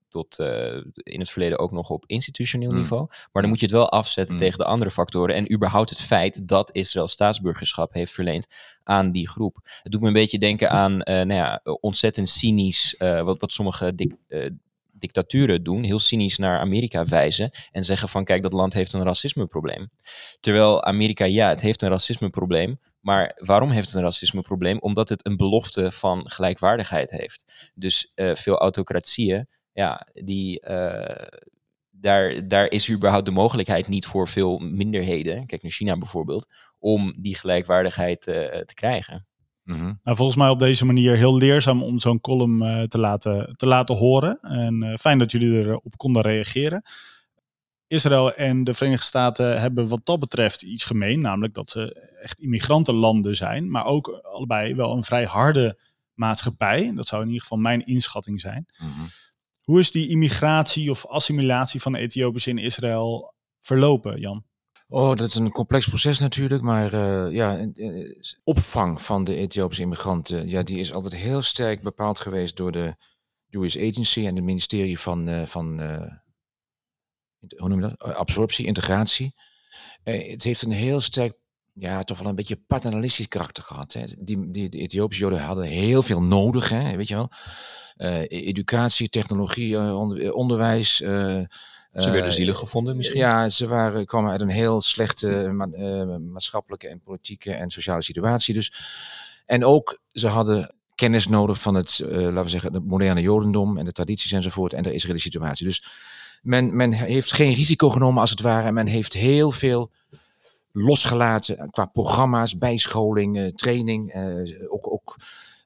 Tot eh, in het verleden ook nog op institutioneel Mm. niveau. Maar dan moet je het wel afzetten Mm. tegen de andere factoren. En überhaupt het feit dat Israël staatsburgerschap heeft verleend aan die groep. Het doet me een beetje denken aan eh, nou ja, ontzettend cynisch, eh, wat, wat sommige eh, dictaturen doen. Heel cynisch naar Amerika wijzen en zeggen van kijk, dat land heeft een racismeprobleem. Terwijl Amerika, ja, het heeft een racismeprobleem. Maar waarom heeft het een racismeprobleem? Omdat het een belofte van gelijkwaardigheid heeft. Dus veel autocratieën, ja, die, eh, daar, daar is überhaupt de mogelijkheid niet voor veel minderheden, kijk naar China bijvoorbeeld, om die gelijkwaardigheid eh, te krijgen. Mhm. Nou, volgens mij op deze manier heel leerzaam om zo'n column eh, te, laten, te laten horen. En eh, fijn dat jullie erop konden reageren. Israël en de Verenigde Staten hebben wat dat betreft iets gemeen. Namelijk dat ze echt immigrantenlanden zijn. Maar ook allebei wel een vrij harde maatschappij. Dat zou in ieder geval mijn inschatting zijn. Mhm. Hoe is die immigratie of assimilatie van Ethiopiërs in Israël verlopen, Jan? Oh, dat is een complex proces natuurlijk, maar eh, ja, eh, opvang van de Ethiopische immigranten, ja, die is altijd heel sterk bepaald geweest door de Jewish Agency en het ministerie van, eh, van eh, hoe noem je dat? Eh, Absorptie, integratie. Eh, het heeft een heel sterk, ja, toch wel een beetje paternalistisch karakter gehad. Hè. Die, die, de Ethiopische Joden hadden heel veel nodig, hè, weet je wel. Eh, educatie, technologie, eh, onder- eh, onderwijs. Ze werden zielig gevonden misschien? Ja, ze waren, kwamen uit een heel slechte ma- maatschappelijke en politieke en sociale situatie. Dus. En ook, ze hadden kennis nodig van het, laten we zeggen, het moderne jodendom en de tradities enzovoort en de Israëlische situatie. Dus men, men heeft geen risico genomen als het ware en men heeft heel veel losgelaten qua programma's, bijscholing, eh, training, eh, ook, ook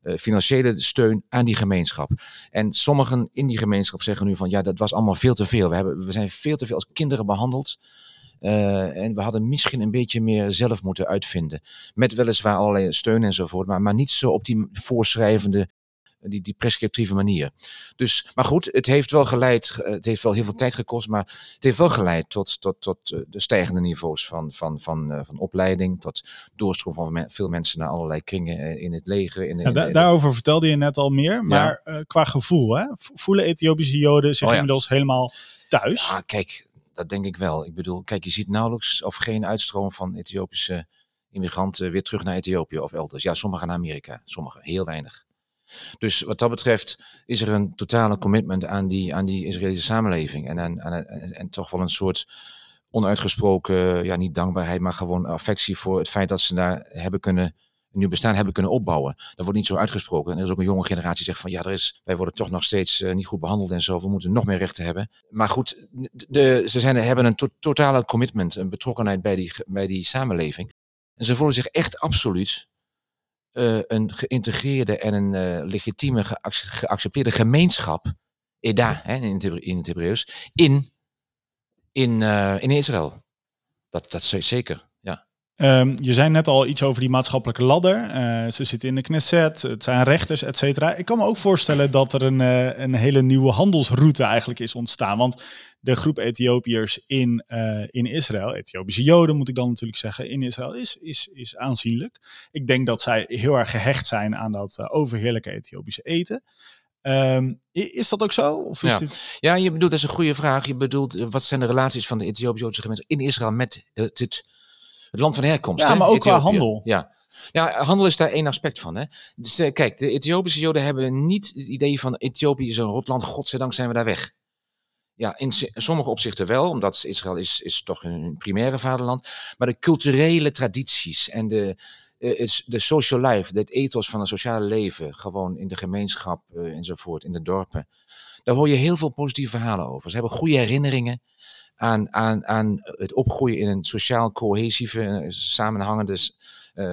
eh, financiële steun aan die gemeenschap. En sommigen in die gemeenschap zeggen nu van ja, dat was allemaal veel te veel. We, hebben, we zijn veel te veel als kinderen behandeld. Eh, en we hadden misschien een beetje meer zelf moeten uitvinden. Met weliswaar allerlei steun enzovoort, maar, maar niet zo op die voorschrijvende, die, die prescriptieve manier. Dus, maar goed, het heeft wel geleid, eh, het heeft wel heel veel tijd gekost, maar het heeft wel geleid tot, tot, tot eh, de stijgende niveaus van, van, van, eh, van opleiding, tot doorstroom van veel mensen naar allerlei kringen in het leger. In, de- Ja, in da- de- daarover vertelde je net al meer. Maar qua gevoel, hè? Voelen Ethiopische Joden zich Oh ja. inmiddels helemaal thuis? Ja, kijk, dat denk ik wel. Ik bedoel, kijk, je ziet nauwelijks of geen uitstroom van Ethiopische immigranten weer terug naar Ethiopië of elders. Ja, sommigen naar Amerika, sommigen, heel weinig. Dus wat dat betreft is er een totale commitment aan die, aan die Israëlische samenleving. En, en, en toch wel een soort onuitgesproken, ja, niet dankbaarheid, maar gewoon affectie voor het feit dat ze daar hebben kunnen, nieuw bestaan hebben kunnen opbouwen. Dat wordt niet zo uitgesproken. En er is ook een jonge generatie die zegt van ja, er is, wij worden toch nog steeds eh, niet goed behandeld en zo. We moeten nog meer rechten hebben. Maar goed, de, ze zijn, hebben een to- totale commitment, een betrokkenheid bij die, bij die samenleving. En ze voelen zich echt absoluut eh, een geïntegreerde en een eh, legitieme geac- geaccepteerde gemeenschap, EDA hè, in, het, Hebre- in het Hebreeuws, in, in, eh, in Israël. Dat, dat zeker, Ehm, je zei net al iets over die maatschappelijke ladder. Eh, ze zitten in de Knesset, het zijn rechters, et cetera. Ik kan me ook voorstellen dat er een, eh, een hele nieuwe handelsroute eigenlijk is ontstaan. Want de groep Ethiopiërs in, eh, in Israël, Ethiopische Joden moet ik dan natuurlijk zeggen, in Israël is, is, is aanzienlijk. Ik denk dat zij heel erg gehecht zijn aan dat overheerlijke Ethiopische eten. Ehm, is dat ook zo? Of is Ja. dit... Ja, je bedoelt, dat is een goede vraag. Je bedoelt, wat zijn de relaties van de Ethiopische gemeenschap in Israël met het, het, land van herkomst? Ja, hè? maar ook qua Ethiopië. handel. Ja. Ja, handel is daar één aspect van. Hè? Dus, eh, kijk, de Ethiopische Joden hebben niet het idee van Ethiopië is een rotland, godzijdank zijn we daar weg. Ja, in, sommige opzichten wel, omdat Israël is, is toch hun, primaire vaderland. Maar de culturele tradities en de, eh, is de social life, het ethos van het sociale leven, gewoon in de gemeenschap eh, enzovoort, in de dorpen. Daar hoor je heel veel positieve verhalen over. Ze hebben goede herinneringen aan, aan, aan het opgroeien in een sociaal cohesieve, eh, samenhangende eh,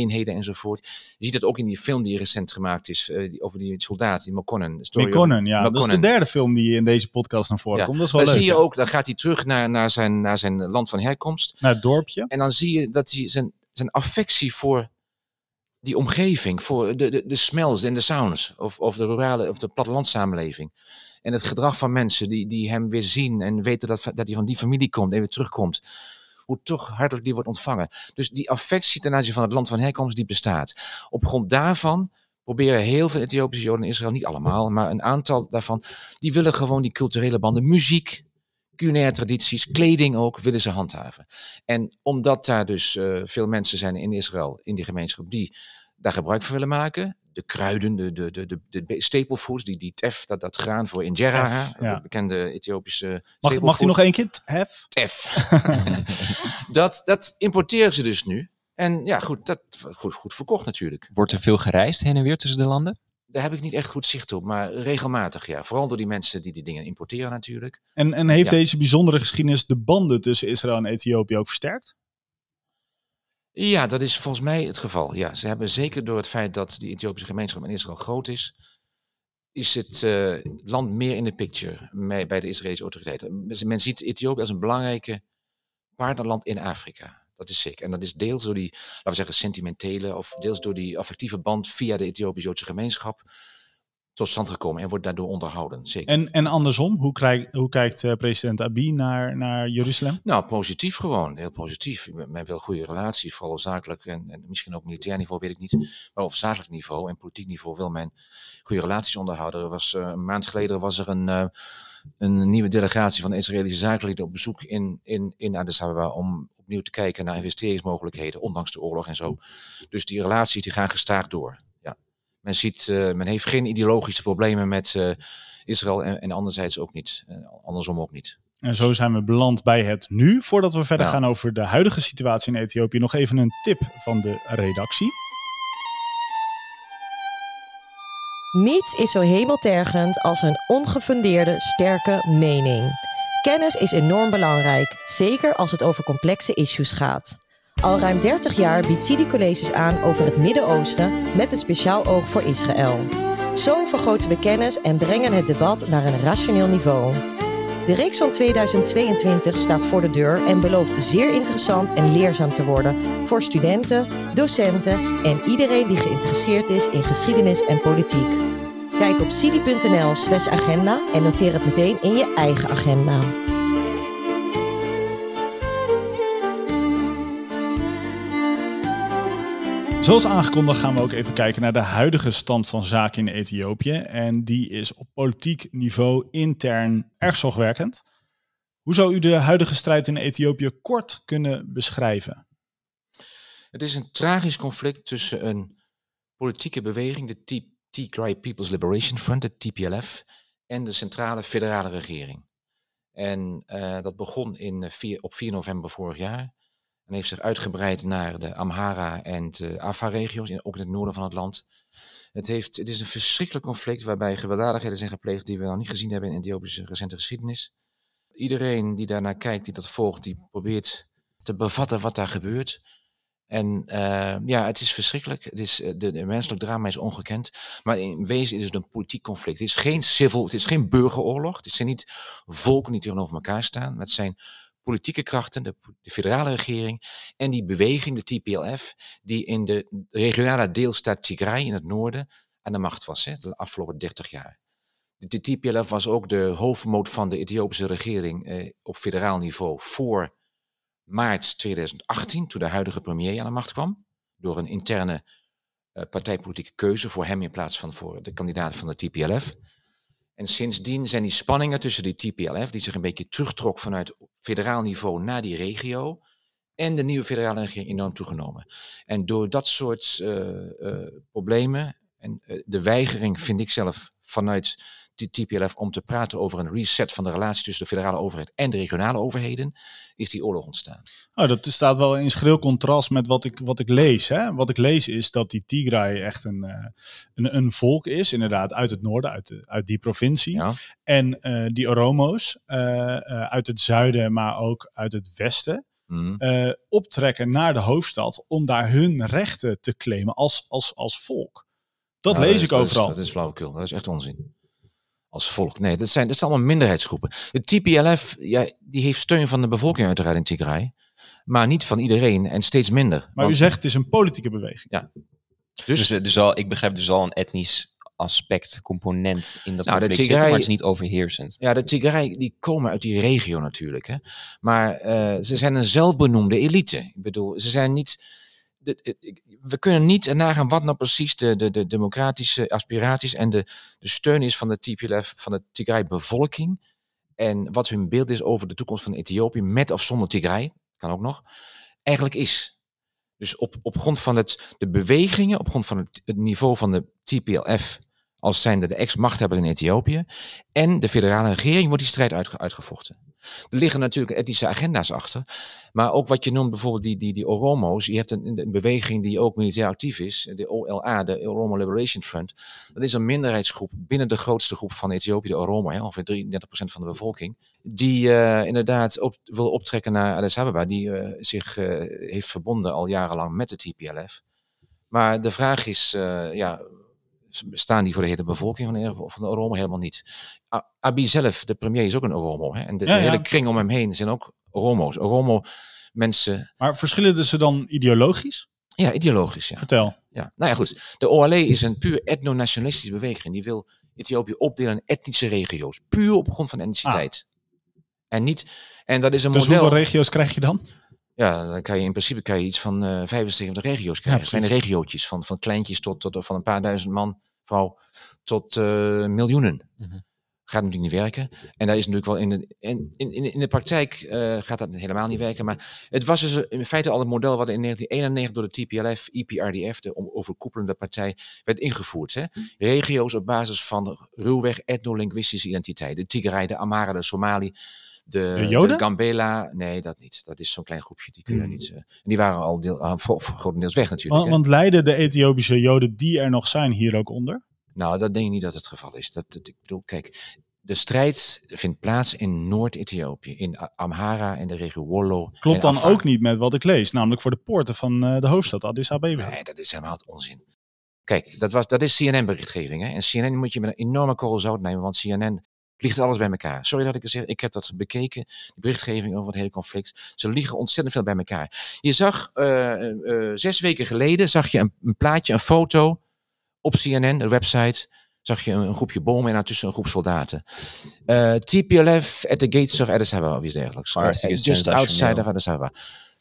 eenheden enzovoort. Je ziet het ook in die film die recent gemaakt is eh, die, over die soldaat, die McConnell. de story of- Mekonnen, ja. Dat is de derde film die in deze podcast naar voren Ja, komt. Dat is wel Dan leuk. zie je ook, dan gaat hij terug naar, naar, zijn, naar zijn land van herkomst. Naar het dorpje. En dan zie je dat hij zijn, zijn affectie voor die omgeving, voor de, de, de smells en de sounds, of, of de rurale of de plattelandssamenleving. En het gedrag van mensen die, die hem weer zien en weten dat, dat hij van die familie komt en weer terugkomt. Hoe toch hartelijk die wordt ontvangen. Dus die affectie ten aanzien van het land van herkomst die bestaat. Op grond daarvan proberen heel veel Ethiopische Joden in Israël, niet allemaal, maar een aantal daarvan, die willen gewoon die culturele banden, muziek, culinaire tradities, kleding ook, willen ze handhaven. En omdat daar dus eh, veel mensen zijn in Israël, in die gemeenschap, die daar gebruik van willen maken. De kruiden, de, de, de, de, de staple foods, die, die tef, dat, dat graan voor injera, Tef, ja. de bekende Ethiopische Mag, staple mag die nog één keer? Hef? Tef. dat, dat importeren ze dus nu. En ja, goed, dat goed, goed verkocht natuurlijk. Wordt er veel gereisd heen en weer tussen de landen? Daar heb ik niet echt goed zicht op, maar regelmatig ja. Vooral door die mensen die die dingen importeren natuurlijk. En, en heeft Ja. deze bijzondere geschiedenis de banden tussen Israël en Ethiopië ook versterkt? Ja, dat is volgens mij het geval. Ja, ze hebben zeker door het feit dat die Ethiopische gemeenschap in Israël groot is, is het eh, land meer in de picture bij de Israëlische autoriteiten. Men ziet Ethiopië als een belangrijke partnerland in Afrika. Dat is zeker. En dat is deels door die, laten we zeggen, sentimentele of deels door die affectieve band via de Ethiopisch-Joodse gemeenschap tot stand gekomen en wordt daardoor onderhouden. Zeker. En, en andersom, hoe, krijg, hoe kijkt eh, president Abiy naar, naar Jeruzalem? Nou, positief gewoon. Heel positief. Men wil goede relaties, vooral op zakelijk en, en misschien ook militair niveau, weet ik niet. Maar op zakelijk niveau en politiek niveau wil men goede relaties onderhouden. Er was, eh, een maand geleden was er een, eh, een nieuwe delegatie van de Israëlische zakenlieden op bezoek in, in, in Addis Ababa om opnieuw te kijken naar investeringsmogelijkheden, ondanks de oorlog en zo. Dus die relaties die gaan gestaag door. Men, ziet, eh, men heeft geen ideologische problemen met eh, Israël en, en anderzijds ook niet. Andersom ook niet. En zo zijn we beland bij het nu. Voordat we verder Ja. gaan over de huidige situatie in Ethiopië, nog even een tip van de redactie. Niets is zo hemeltergend als een ongefundeerde, sterke mening. Kennis is enorm belangrijk, zeker als het over complexe issues gaat. Al ruim 30 jaar biedt Sidi colleges aan over het Midden-Oosten met een speciaal oog voor Israël. Zo vergroten we kennis en brengen het debat naar een rationeel niveau. De reeks van 2022 staat voor de deur en belooft zeer interessant en leerzaam te worden voor studenten, docenten en iedereen die geïnteresseerd is in geschiedenis en politiek. Kijk op cidi.nl slash agenda en noteer het meteen in je eigen agenda. Zoals aangekondigd gaan we ook even kijken naar de huidige stand van zaken in Ethiopië. En die is op politiek niveau intern erg zorgwekkend. Hoe zou u de huidige strijd in Ethiopië kort kunnen beschrijven? Het is een tragisch conflict tussen een politieke beweging, de Tigray People's Liberation Front, de TPLF, en de centrale federale regering. En eh, dat begon in, eh, op 4 november vorig jaar en heeft zich uitgebreid naar de Amhara en de Afar-regio's, ook in het noorden van het land. Het, heeft, het is een verschrikkelijk conflict waarbij gewelddadigheden zijn gepleegd die we nog niet gezien hebben in Ethiopische recente geschiedenis. Iedereen die daarnaar kijkt, die dat volgt, die probeert te bevatten wat daar gebeurt. En eh, ja, het is verschrikkelijk. Het is, eh, de, de menselijk drama is ongekend. Maar in wezen is het een politiek conflict. Het is geen civil, het is geen burgeroorlog. Het zijn niet volken die tegenover elkaar staan. Het zijn politieke krachten, de, de federale regering en die beweging, de TPLF, die in de regionale deelstaat Tigray in het noorden aan de macht was, hè, de afgelopen 30 jaar. De, de TPLF was ook de hoofdmoot van de Ethiopische regering eh, op federaal niveau voor maart 2018, toen de huidige premier aan de macht kwam, door een interne eh, partijpolitieke keuze voor hem in plaats van voor de kandidaat van de TPLF. En sindsdien zijn die spanningen tussen die TPLF, die zich een beetje terugtrok vanuit federaal niveau naar die regio, en de nieuwe federale regering enorm toegenomen. En door dat soort eh, eh, problemen en eh, de weigering, vind ik zelf, vanuit de TPLF om te praten over een reset van de relatie tussen de federale overheid en de regionale overheden, is die oorlog ontstaan. Oh, dat staat wel in schril contrast met wat ik, wat ik lees. Hè? Wat ik lees is dat die Tigray echt een, eh, een, een volk is, inderdaad, uit het noorden, uit, de, uit die provincie. Ja. En eh, die Oromo's eh, uit het zuiden, maar ook uit het westen, Mhm. eh, optrekken naar de hoofdstad om daar hun rechten te claimen als, als, als volk. Dat Nou, lees is- ik dat is- overal. Dat is flauwekul, dat is echt onzin. Als volk. Nee, dat zijn, dat zijn allemaal minderheidsgroepen. De TPLF, ja, die heeft steun van de bevolking uiteraard in Tigray. Maar niet van iedereen en steeds minder. maar u zegt het is een politieke beweging. Dus er zal, ik begrijp, er zal een etnisch aspect, component in dat Nou, de zitten, Tigray- maar het is niet overheersend. Ja, de Tigray die komen uit die regio natuurlijk. Hè. Maar eh, ze zijn een zelfbenoemde elite. Ik bedoel, ze zijn niet. We kunnen niet nagaan wat nou precies de, de, de democratische aspiraties en de, de steun is van de TPLF, van de Tigray-bevolking. En wat hun beeld is over de toekomst van Ethiopië, met of zonder Tigray, kan ook nog, eigenlijk is. Dus op, op grond van het, de bewegingen, op grond van het, niveau van de TPLF, als zijnde de ex-machthebber in Ethiopië, en de federale regering wordt die strijd uitge- uitgevochten. Er liggen natuurlijk etnische agenda's achter. Maar ook wat je noemt bijvoorbeeld die, die, die Oromo's. Je hebt een, een beweging die ook militair actief is. De OLA, de Oromo Liberation Front. Dat is een minderheidsgroep binnen de grootste groep van Ethiopië, de Oromo. Hè, ongeveer 33% van de bevolking. Die eh, inderdaad op, wil optrekken naar Addis Ababa. Die eh, zich eh, heeft verbonden al jarenlang met de TPLF. Maar de vraag is, ja, staan die voor de hele bevolking van de, van de Oromo? Helemaal niet. A- Abiy zelf, de premier, is ook een Oromo. Hè? En de, Ja, de hele ja. kring om hem heen zijn ook Oromo's. Oromo mensen, Maar verschillen ze dan ideologisch? ja, ideologisch. Ja. Vertel. Ja. Nou ja, goed. De OLE is een puur etno-nationalistische beweging. Die wil Ethiopië opdelen in etnische regio's. Puur op grond van etniciteit. En niet, en dat is een Dus model. hoeveel regio's krijg je dan? Ja, dan kan je in principe kan je iets van eh 75 regio's krijgen. Ja, Kleine regiootjes, van, van kleintjes tot, tot van een paar duizend man, tot eh, miljoenen. Mhm. Gaat natuurlijk niet werken. En daar is natuurlijk wel in de, in, in, in in de praktijk eh, gaat dat helemaal niet werken. Maar het was dus in feite al het model wat in 1991 door de TPLF, EPRDF, de om- overkoepelende partij, werd ingevoerd. Hè? Regio's op basis van ruwweg etnolinguïstische identiteit. De Tigray, de Amara, de Somali, de, De Joden? Gambela. Nee, dat niet. Dat is zo'n klein groepje. Die kunnen Hmm. niet. eh, die waren al deel, grotendeels weg natuurlijk. Want, want lijden de Ethiopische Joden die er nog zijn hier ook onder? Nou, dat denk ik niet dat het geval is. Dat, dat, ik bedoel, kijk, de strijd vindt plaats in Noord-Ethiopië, in Amhara en de regio Wollo. Klopt dan Afar. ook niet met wat ik lees, namelijk voor de poorten van eh, de hoofdstad Addis Abeba. Nee, dat is helemaal onzin. Kijk, dat, was, dat is CNN-berichtgeving. Hè? En CNN moet je met een enorme korrel zout nemen, want CNN liegt alles bij elkaar. Sorry dat ik het zeg, ik heb dat bekeken, die berichtgeving over het hele conflict. Ze liegen ontzettend veel bij elkaar. Je zag, eh, eh, zes weken geleden, zag je een, een plaatje, een foto op CNN, de website. Zag je een, een groepje bomen en daartussen een groep soldaten. Eh, TPLF at the gates of Addis Ababa of iets dergelijks. Eh, just outside of Addis Ababa.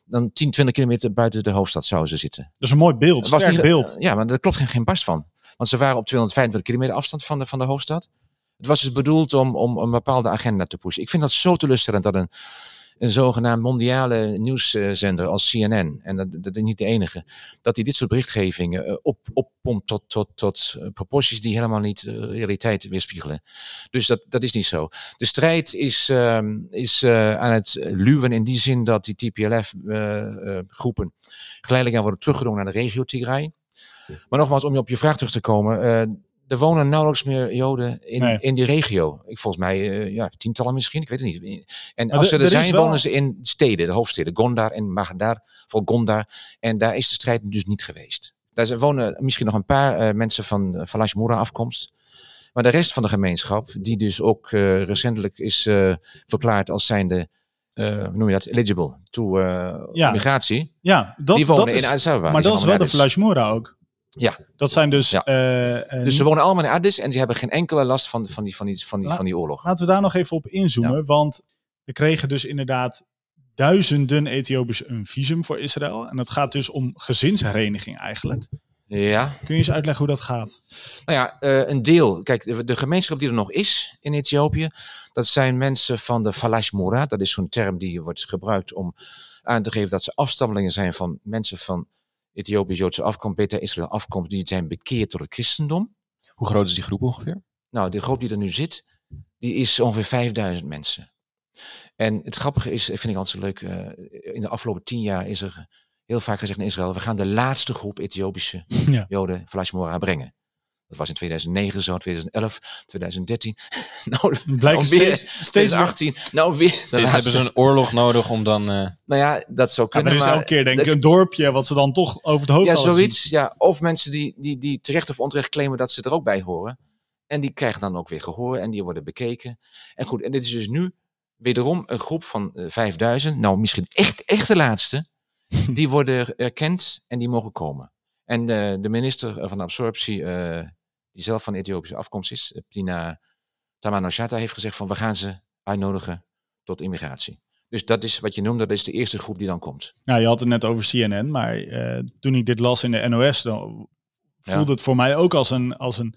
Dan 10, 20 kilometer buiten de hoofdstad zouden ze zitten. Dat is een mooi beeld, Het was sterk niet- beeld. Ja, maar daar klopt geen, geen barst van. Want ze waren op 225 kilometer afstand van de, van de hoofdstad. Het was dus bedoeld om, om een bepaalde agenda te pushen. Ik vind dat zo teleurstellend dat een, een zogenaamd mondiale nieuwszender als CNN, en dat, dat is niet de enige, dat die dit soort berichtgevingen eh, op, oppompt tot, tot, tot eh, proporties die helemaal niet de realiteit weerspiegelen. Dus dat, dat is niet zo. De strijd is, ehm, is eh, aan het luwen in die zin dat die TPLF-groepen geleidelijk aan worden teruggedrongen naar de regio Tigray. Maar nogmaals, om je op je vraag terug te komen. Eh, er wonen nauwelijks meer Joden in, Nee. in die regio. Ik, volgens mij eh, ja, tientallen misschien, ik weet het niet. En Maar als ze er er zijn, wel- wonen ze in steden, de hoofdsteden. Gondar en Magadar, vooral Gondar. En daar is de strijd dus niet geweest. Daar wonen misschien nog een paar eh, mensen van uh, Falashmura afkomst. Maar de rest van de gemeenschap, die dus ook eh, recentelijk is eh, verklaard als zijnde, eh, hoe noem je dat, eligible to eh, Ja. migratie. Ja, dat, die wonen dat is, in Ababa. maar dat is wel de Addis. Flashmura ook. Ja. Dat zijn dus... Ja. eh, Dus ze wonen allemaal in Addis en ze hebben geen enkele last van, van, die, van, die, van, die, La- van die oorlog. Laten we daar nog even op inzoomen, want we kregen dus inderdaad duizenden Ethiopiërs een visum voor Israël. En dat gaat dus om gezinshereniging eigenlijk. Ja, Kun je eens uitleggen hoe dat gaat? Nou ja, eh, een deel. Kijk, de, de gemeenschap die er nog is in Ethiopië, dat zijn mensen van de Falash Mora. Dat is zo'n term die wordt gebruikt om aan te geven dat ze afstammelingen zijn van mensen van Ethiopisch-Joodse afkomst, Beta Israël afkomst, die zijn bekeerd tot het christendom. Hoe groot is die groep ongeveer? Nou, de groep die er nu zit, die is ongeveer 5000 mensen. En het grappige is, vind ik altijd zo leuk, eh, in de afgelopen tien jaar is er heel vaak gezegd in Israël, we gaan de laatste groep Ethiopische Ja. Joden Falash Mora brengen. Dat was in 2009 zo, 2011, 2013. nou, Blijkt nou weer, steeds, steeds 2018. Nou weer. Steeds hebben laatste. ze een oorlog nodig om dan... eh, Nou ja, dat zou Ja, kunnen. er is maar elke keer denk ik een dorpje wat ze dan toch over het hoofd Ja, zoiets. Ja, of mensen die, die, die terecht of onterecht claimen dat ze er ook bij horen. En die krijgen dan ook weer gehoor en die worden bekeken. En goed, en dit is dus nu wederom een groep van eh, 5000. Nou, misschien echt, echt de laatste. Die worden erkend en die mogen komen. En eh, de minister van absorptie, eh, die zelf van Ethiopische afkomst is, eh, Tina Tamano Shata, heeft gezegd van we gaan ze uitnodigen tot immigratie. Dus dat is wat je noemde, dat is de eerste groep die dan komt. Nou, je had het net over CNN, maar eh, toen ik dit las in de NOS, dan voelde Ja. het voor mij ook als een, als een,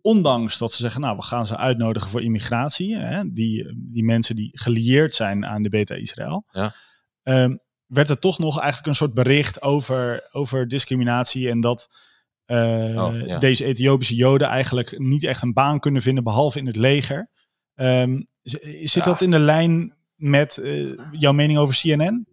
ondanks dat ze zeggen, nou, we gaan ze uitnodigen voor immigratie, hè, die, die mensen die gelieerd zijn aan de Beta Israël, Ja. ehm, werd er toch nog eigenlijk een soort bericht over, over discriminatie en dat eh, Oh, ja. deze Ethiopische Joden eigenlijk niet echt een baan kunnen vinden, behalve in het leger. Ehm, zit Ja. dat in de lijn met eh, jouw mening over CNN?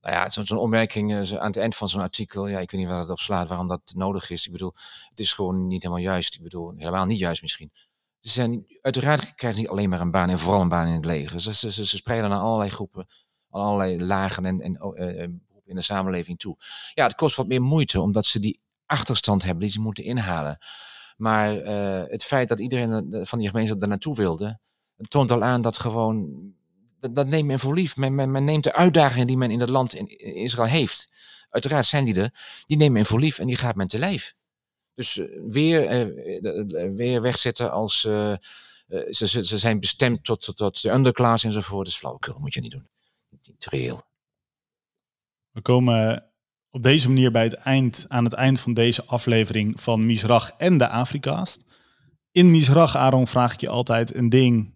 Nou ja, zo'n opmerking eh, aan het eind van zo'n artikel. Ja, ik weet niet waar het op slaat, waarom dat nodig is. Ik bedoel, het is gewoon niet helemaal juist. Ik bedoel, helemaal niet juist misschien. Ze zijn, uiteraard krijgen ze niet alleen maar een baan en vooral een baan in het leger. Ze, ze, ze, ze spreiden naar allerlei groepen, aan allerlei lagen en, en oh, eh, eh, in de samenleving toe. Ja, het kost wat meer moeite, omdat ze die achterstand hebben die ze moeten inhalen. Maar eh, het feit dat iedereen van die gemeenschap daar naartoe wilde, toont al aan dat gewoon dat, neemt men voor lief. Men, men, men neemt de uitdagingen die men in het land in, Israël heeft. Uiteraard zijn die er. Die neemt men voor lief en die gaat men te lijf. Dus weer, weer wegzetten als ze, ze, ze zijn bestemd tot, tot, tot de underclass enzovoort. Dat is flauwekul, moet je niet doen. We komen op deze manier bij het eind, aan het eind van deze aflevering van Misrach en de Afrikaast. In Misrach, Aaron, vraag ik je altijd een ding.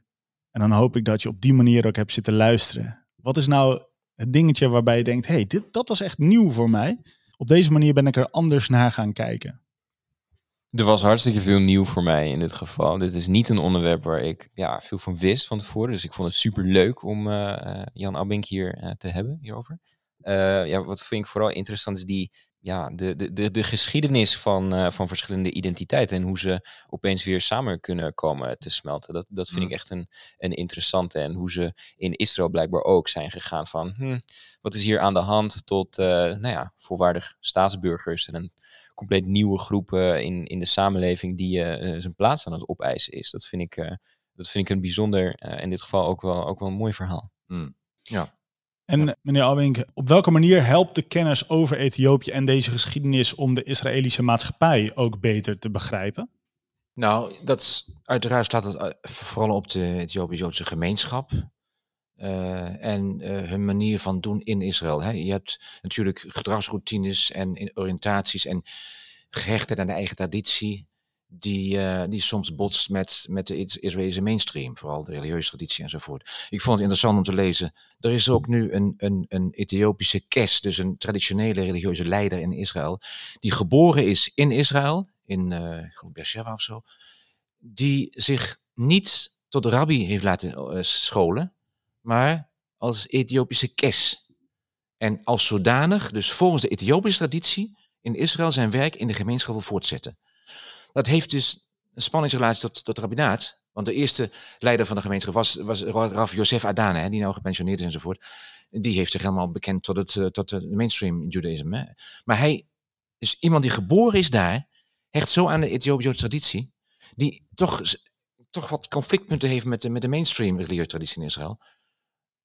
En dan hoop ik dat je op die manier ook hebt zitten luisteren. Wat is nou het dingetje waarbij je denkt, hey, dit, dat was echt nieuw voor mij. Op deze manier ben ik er anders naar gaan kijken. Er was hartstikke veel nieuw voor mij in dit geval. Dit is niet een onderwerp waar ik ja, veel van wist van tevoren. Dus ik vond het super leuk om eh, eh, Jan Abink hier eh, te hebben hierover. Ja, wat vind ik vooral interessant is die, ja, de, de, de, de geschiedenis van, van verschillende identiteiten. En hoe ze opeens weer samen kunnen komen te smelten. Dat, dat vind Mm. ik echt een, een interessante. En hoe ze in Israël blijkbaar ook zijn gegaan van... Hm, wat is hier aan de hand tot nou ja, volwaardig staatsburgers en een compleet nieuwe groep eh, in, in de samenleving die eh, eh, zijn plaats aan het opeisen is. Dat vind ik, eh, dat vind ik een bijzonder, eh, in dit geval ook wel, ook wel een mooi verhaal. Ja. En meneer Albink, op welke manier helpt de kennis over Ethiopië en deze geschiedenis om de Israëlische maatschappij ook beter te begrijpen? Nou, dat is, uiteraard staat het vooral op de Ethiopisch-Joodse gemeenschap. Eh, en eh, hun manier van doen in Israël. Hè. Je hebt natuurlijk gedragsroutines en oriëntaties en gehechtheid aan de eigen traditie. Die, eh, die soms botst met, met de Is- Israëlische mainstream, vooral de religieuze traditie enzovoort. Ik vond het interessant om te lezen. Er is ook nu een, een, een Ethiopische kes, dus een traditionele religieuze leider in Israël, die geboren is in Israël, in geloof Beersheba of zo, die zich niet tot rabbi heeft laten scholen, maar als Ethiopische kes. En als zodanig, dus volgens de Ethiopische traditie, in Israël zijn werk in de gemeenschap wil voortzetten. Dat heeft dus een spanningsrelatie tot, tot rabbinaat. Want de eerste leider van de gemeenschap was, was Rav Yosef Adane, hè, die nou gepensioneerd is enzovoort. Die heeft zich helemaal bekend tot, het, eh, tot de mainstream judaïsme. Maar hij is iemand die geboren is daar, hecht zo aan de Ethiopische traditie, die toch, toch wat conflictpunten heeft met de, met de mainstream religieuze traditie in Israël.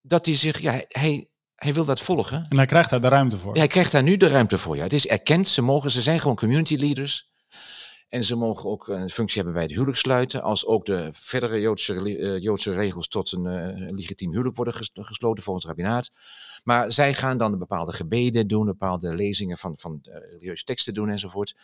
Dat hij zich, ja, hij, hij wil dat volgen. En hij krijgt daar de ruimte voor. Ja, hij krijgt daar nu de ruimte voor. Ja. Het is erkend, ze, mogen, ze zijn gewoon community leaders. En ze mogen ook een functie hebben bij het huwelijk sluiten, als ook de verdere Joodse, eh, Joodse regels tot een eh, legitiem huwelijk worden ges- gesloten volgens het rabbinaat. Maar zij gaan dan bepaalde gebeden doen, bepaalde lezingen van, van eh, religieuze teksten doen enzovoort.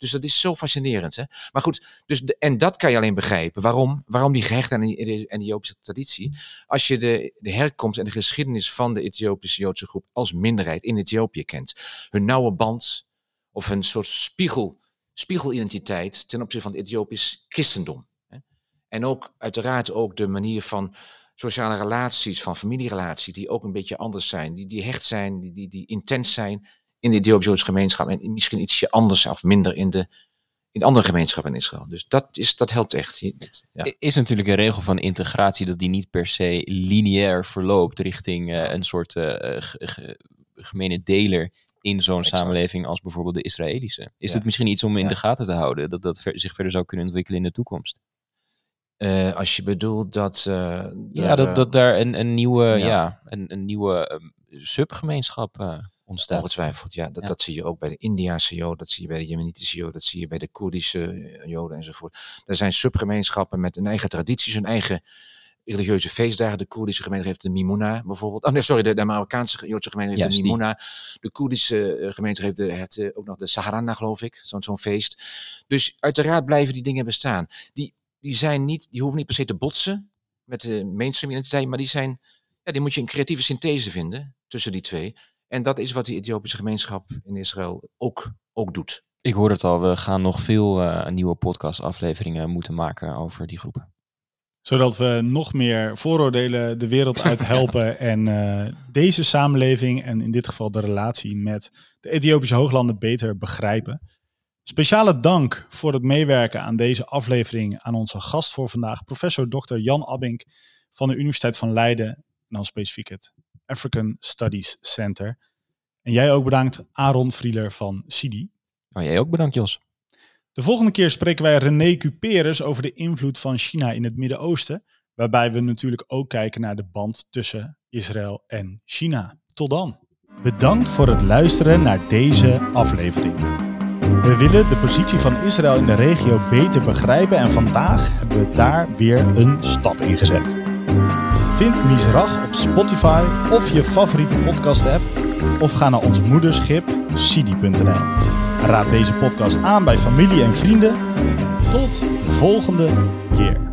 Dus dat is zo fascinerend. Hè? Maar goed, dus de, en dat kan je alleen begrijpen. Waarom? Waarom die gehecht aan die, die Joodse traditie? Als je de, de herkomst en de geschiedenis van de Ethiopische Joodse groep als minderheid in Ethiopië kent. Hun nauwe band of een soort spiegel, spiegelidentiteit ten opzichte van het Ethiopisch christendom. hè. En ook uiteraard ook de manier van sociale relaties, van familierelaties, die ook een beetje anders zijn. Die, die hecht zijn, die, die, die intens zijn in de Ethiopische gemeenschap. En misschien ietsje anders of minder in de, in de andere gemeenschappen in Israël. Dus dat, is, dat helpt echt. Ja. Is natuurlijk een regel van integratie dat die niet per se lineair verloopt richting eh, een soort ge- gemene deler in zo'n samenleving als bijvoorbeeld de Israëlische. Is Ja. het misschien iets om in Ja. de gaten te houden, dat dat ver- zich verder zou kunnen ontwikkelen in de toekomst? Als je bedoelt dat... Ja, dat, dat daar een, een nieuwe, ja. Ja. een, een nieuwe ehm, subgemeenschap ontstaat. Ongetwijfeld, ja. Dat, Ja. dat zie je ook bij de Indiaanse Joden, dat zie je bij de Jemenitische Joden, dat zie je bij de Koerdische eh, Joden enzovoort. Er zijn subgemeenschappen met een eigen tradities, hun eigen religieuze feestdagen. De Koerdische gemeenschap heeft de Mimuna bijvoorbeeld. Oh nee, sorry, de, de Marokkaanse Joodse gemeenschap heeft Juist, de die. Mimuna. De Koerdische eh, gemeenschap heeft, de, heeft eh, ook nog de Saharana, geloof ik, zo'n zo'n feest. Dus uiteraard blijven die dingen bestaan. Die, die, zijn niet, die hoeven niet per se te botsen met de mainstream identiteit, maar die zijn, ja, die moet je een creatieve synthese vinden tussen die twee. En dat is wat die Ethiopische gemeenschap in Israël ook, ook doet. Ik hoor het al, we gaan nog veel eh, nieuwe podcastafleveringen moeten maken over die groepen. Zodat we nog meer vooroordelen de wereld uit helpen en eh, deze samenleving en in dit geval de relatie met de Ethiopische hooglanden beter begrijpen. Speciale dank voor het meewerken aan deze aflevering aan onze gast voor vandaag, professor Dr. Jan Abink van de Universiteit van Leiden en dan specifiek het African Studies Center. En jij ook bedankt, Aaron Frieler van CIDI. Oh, jij ook bedankt, Jos. De volgende keer spreken wij René Cuperus over de invloed van China in het Midden-Oosten. Waarbij we natuurlijk ook kijken naar de band tussen Israël en China. Tot dan. Bedankt voor het luisteren naar deze aflevering. We willen de positie van Israël in de regio beter begrijpen en vandaag hebben we daar weer een stap in gezet. Vind Misrach op Spotify of je favoriete podcast app of ga naar ons moederschip sidi.nl. Raad deze podcast aan bij familie en vrienden. Tot de volgende keer.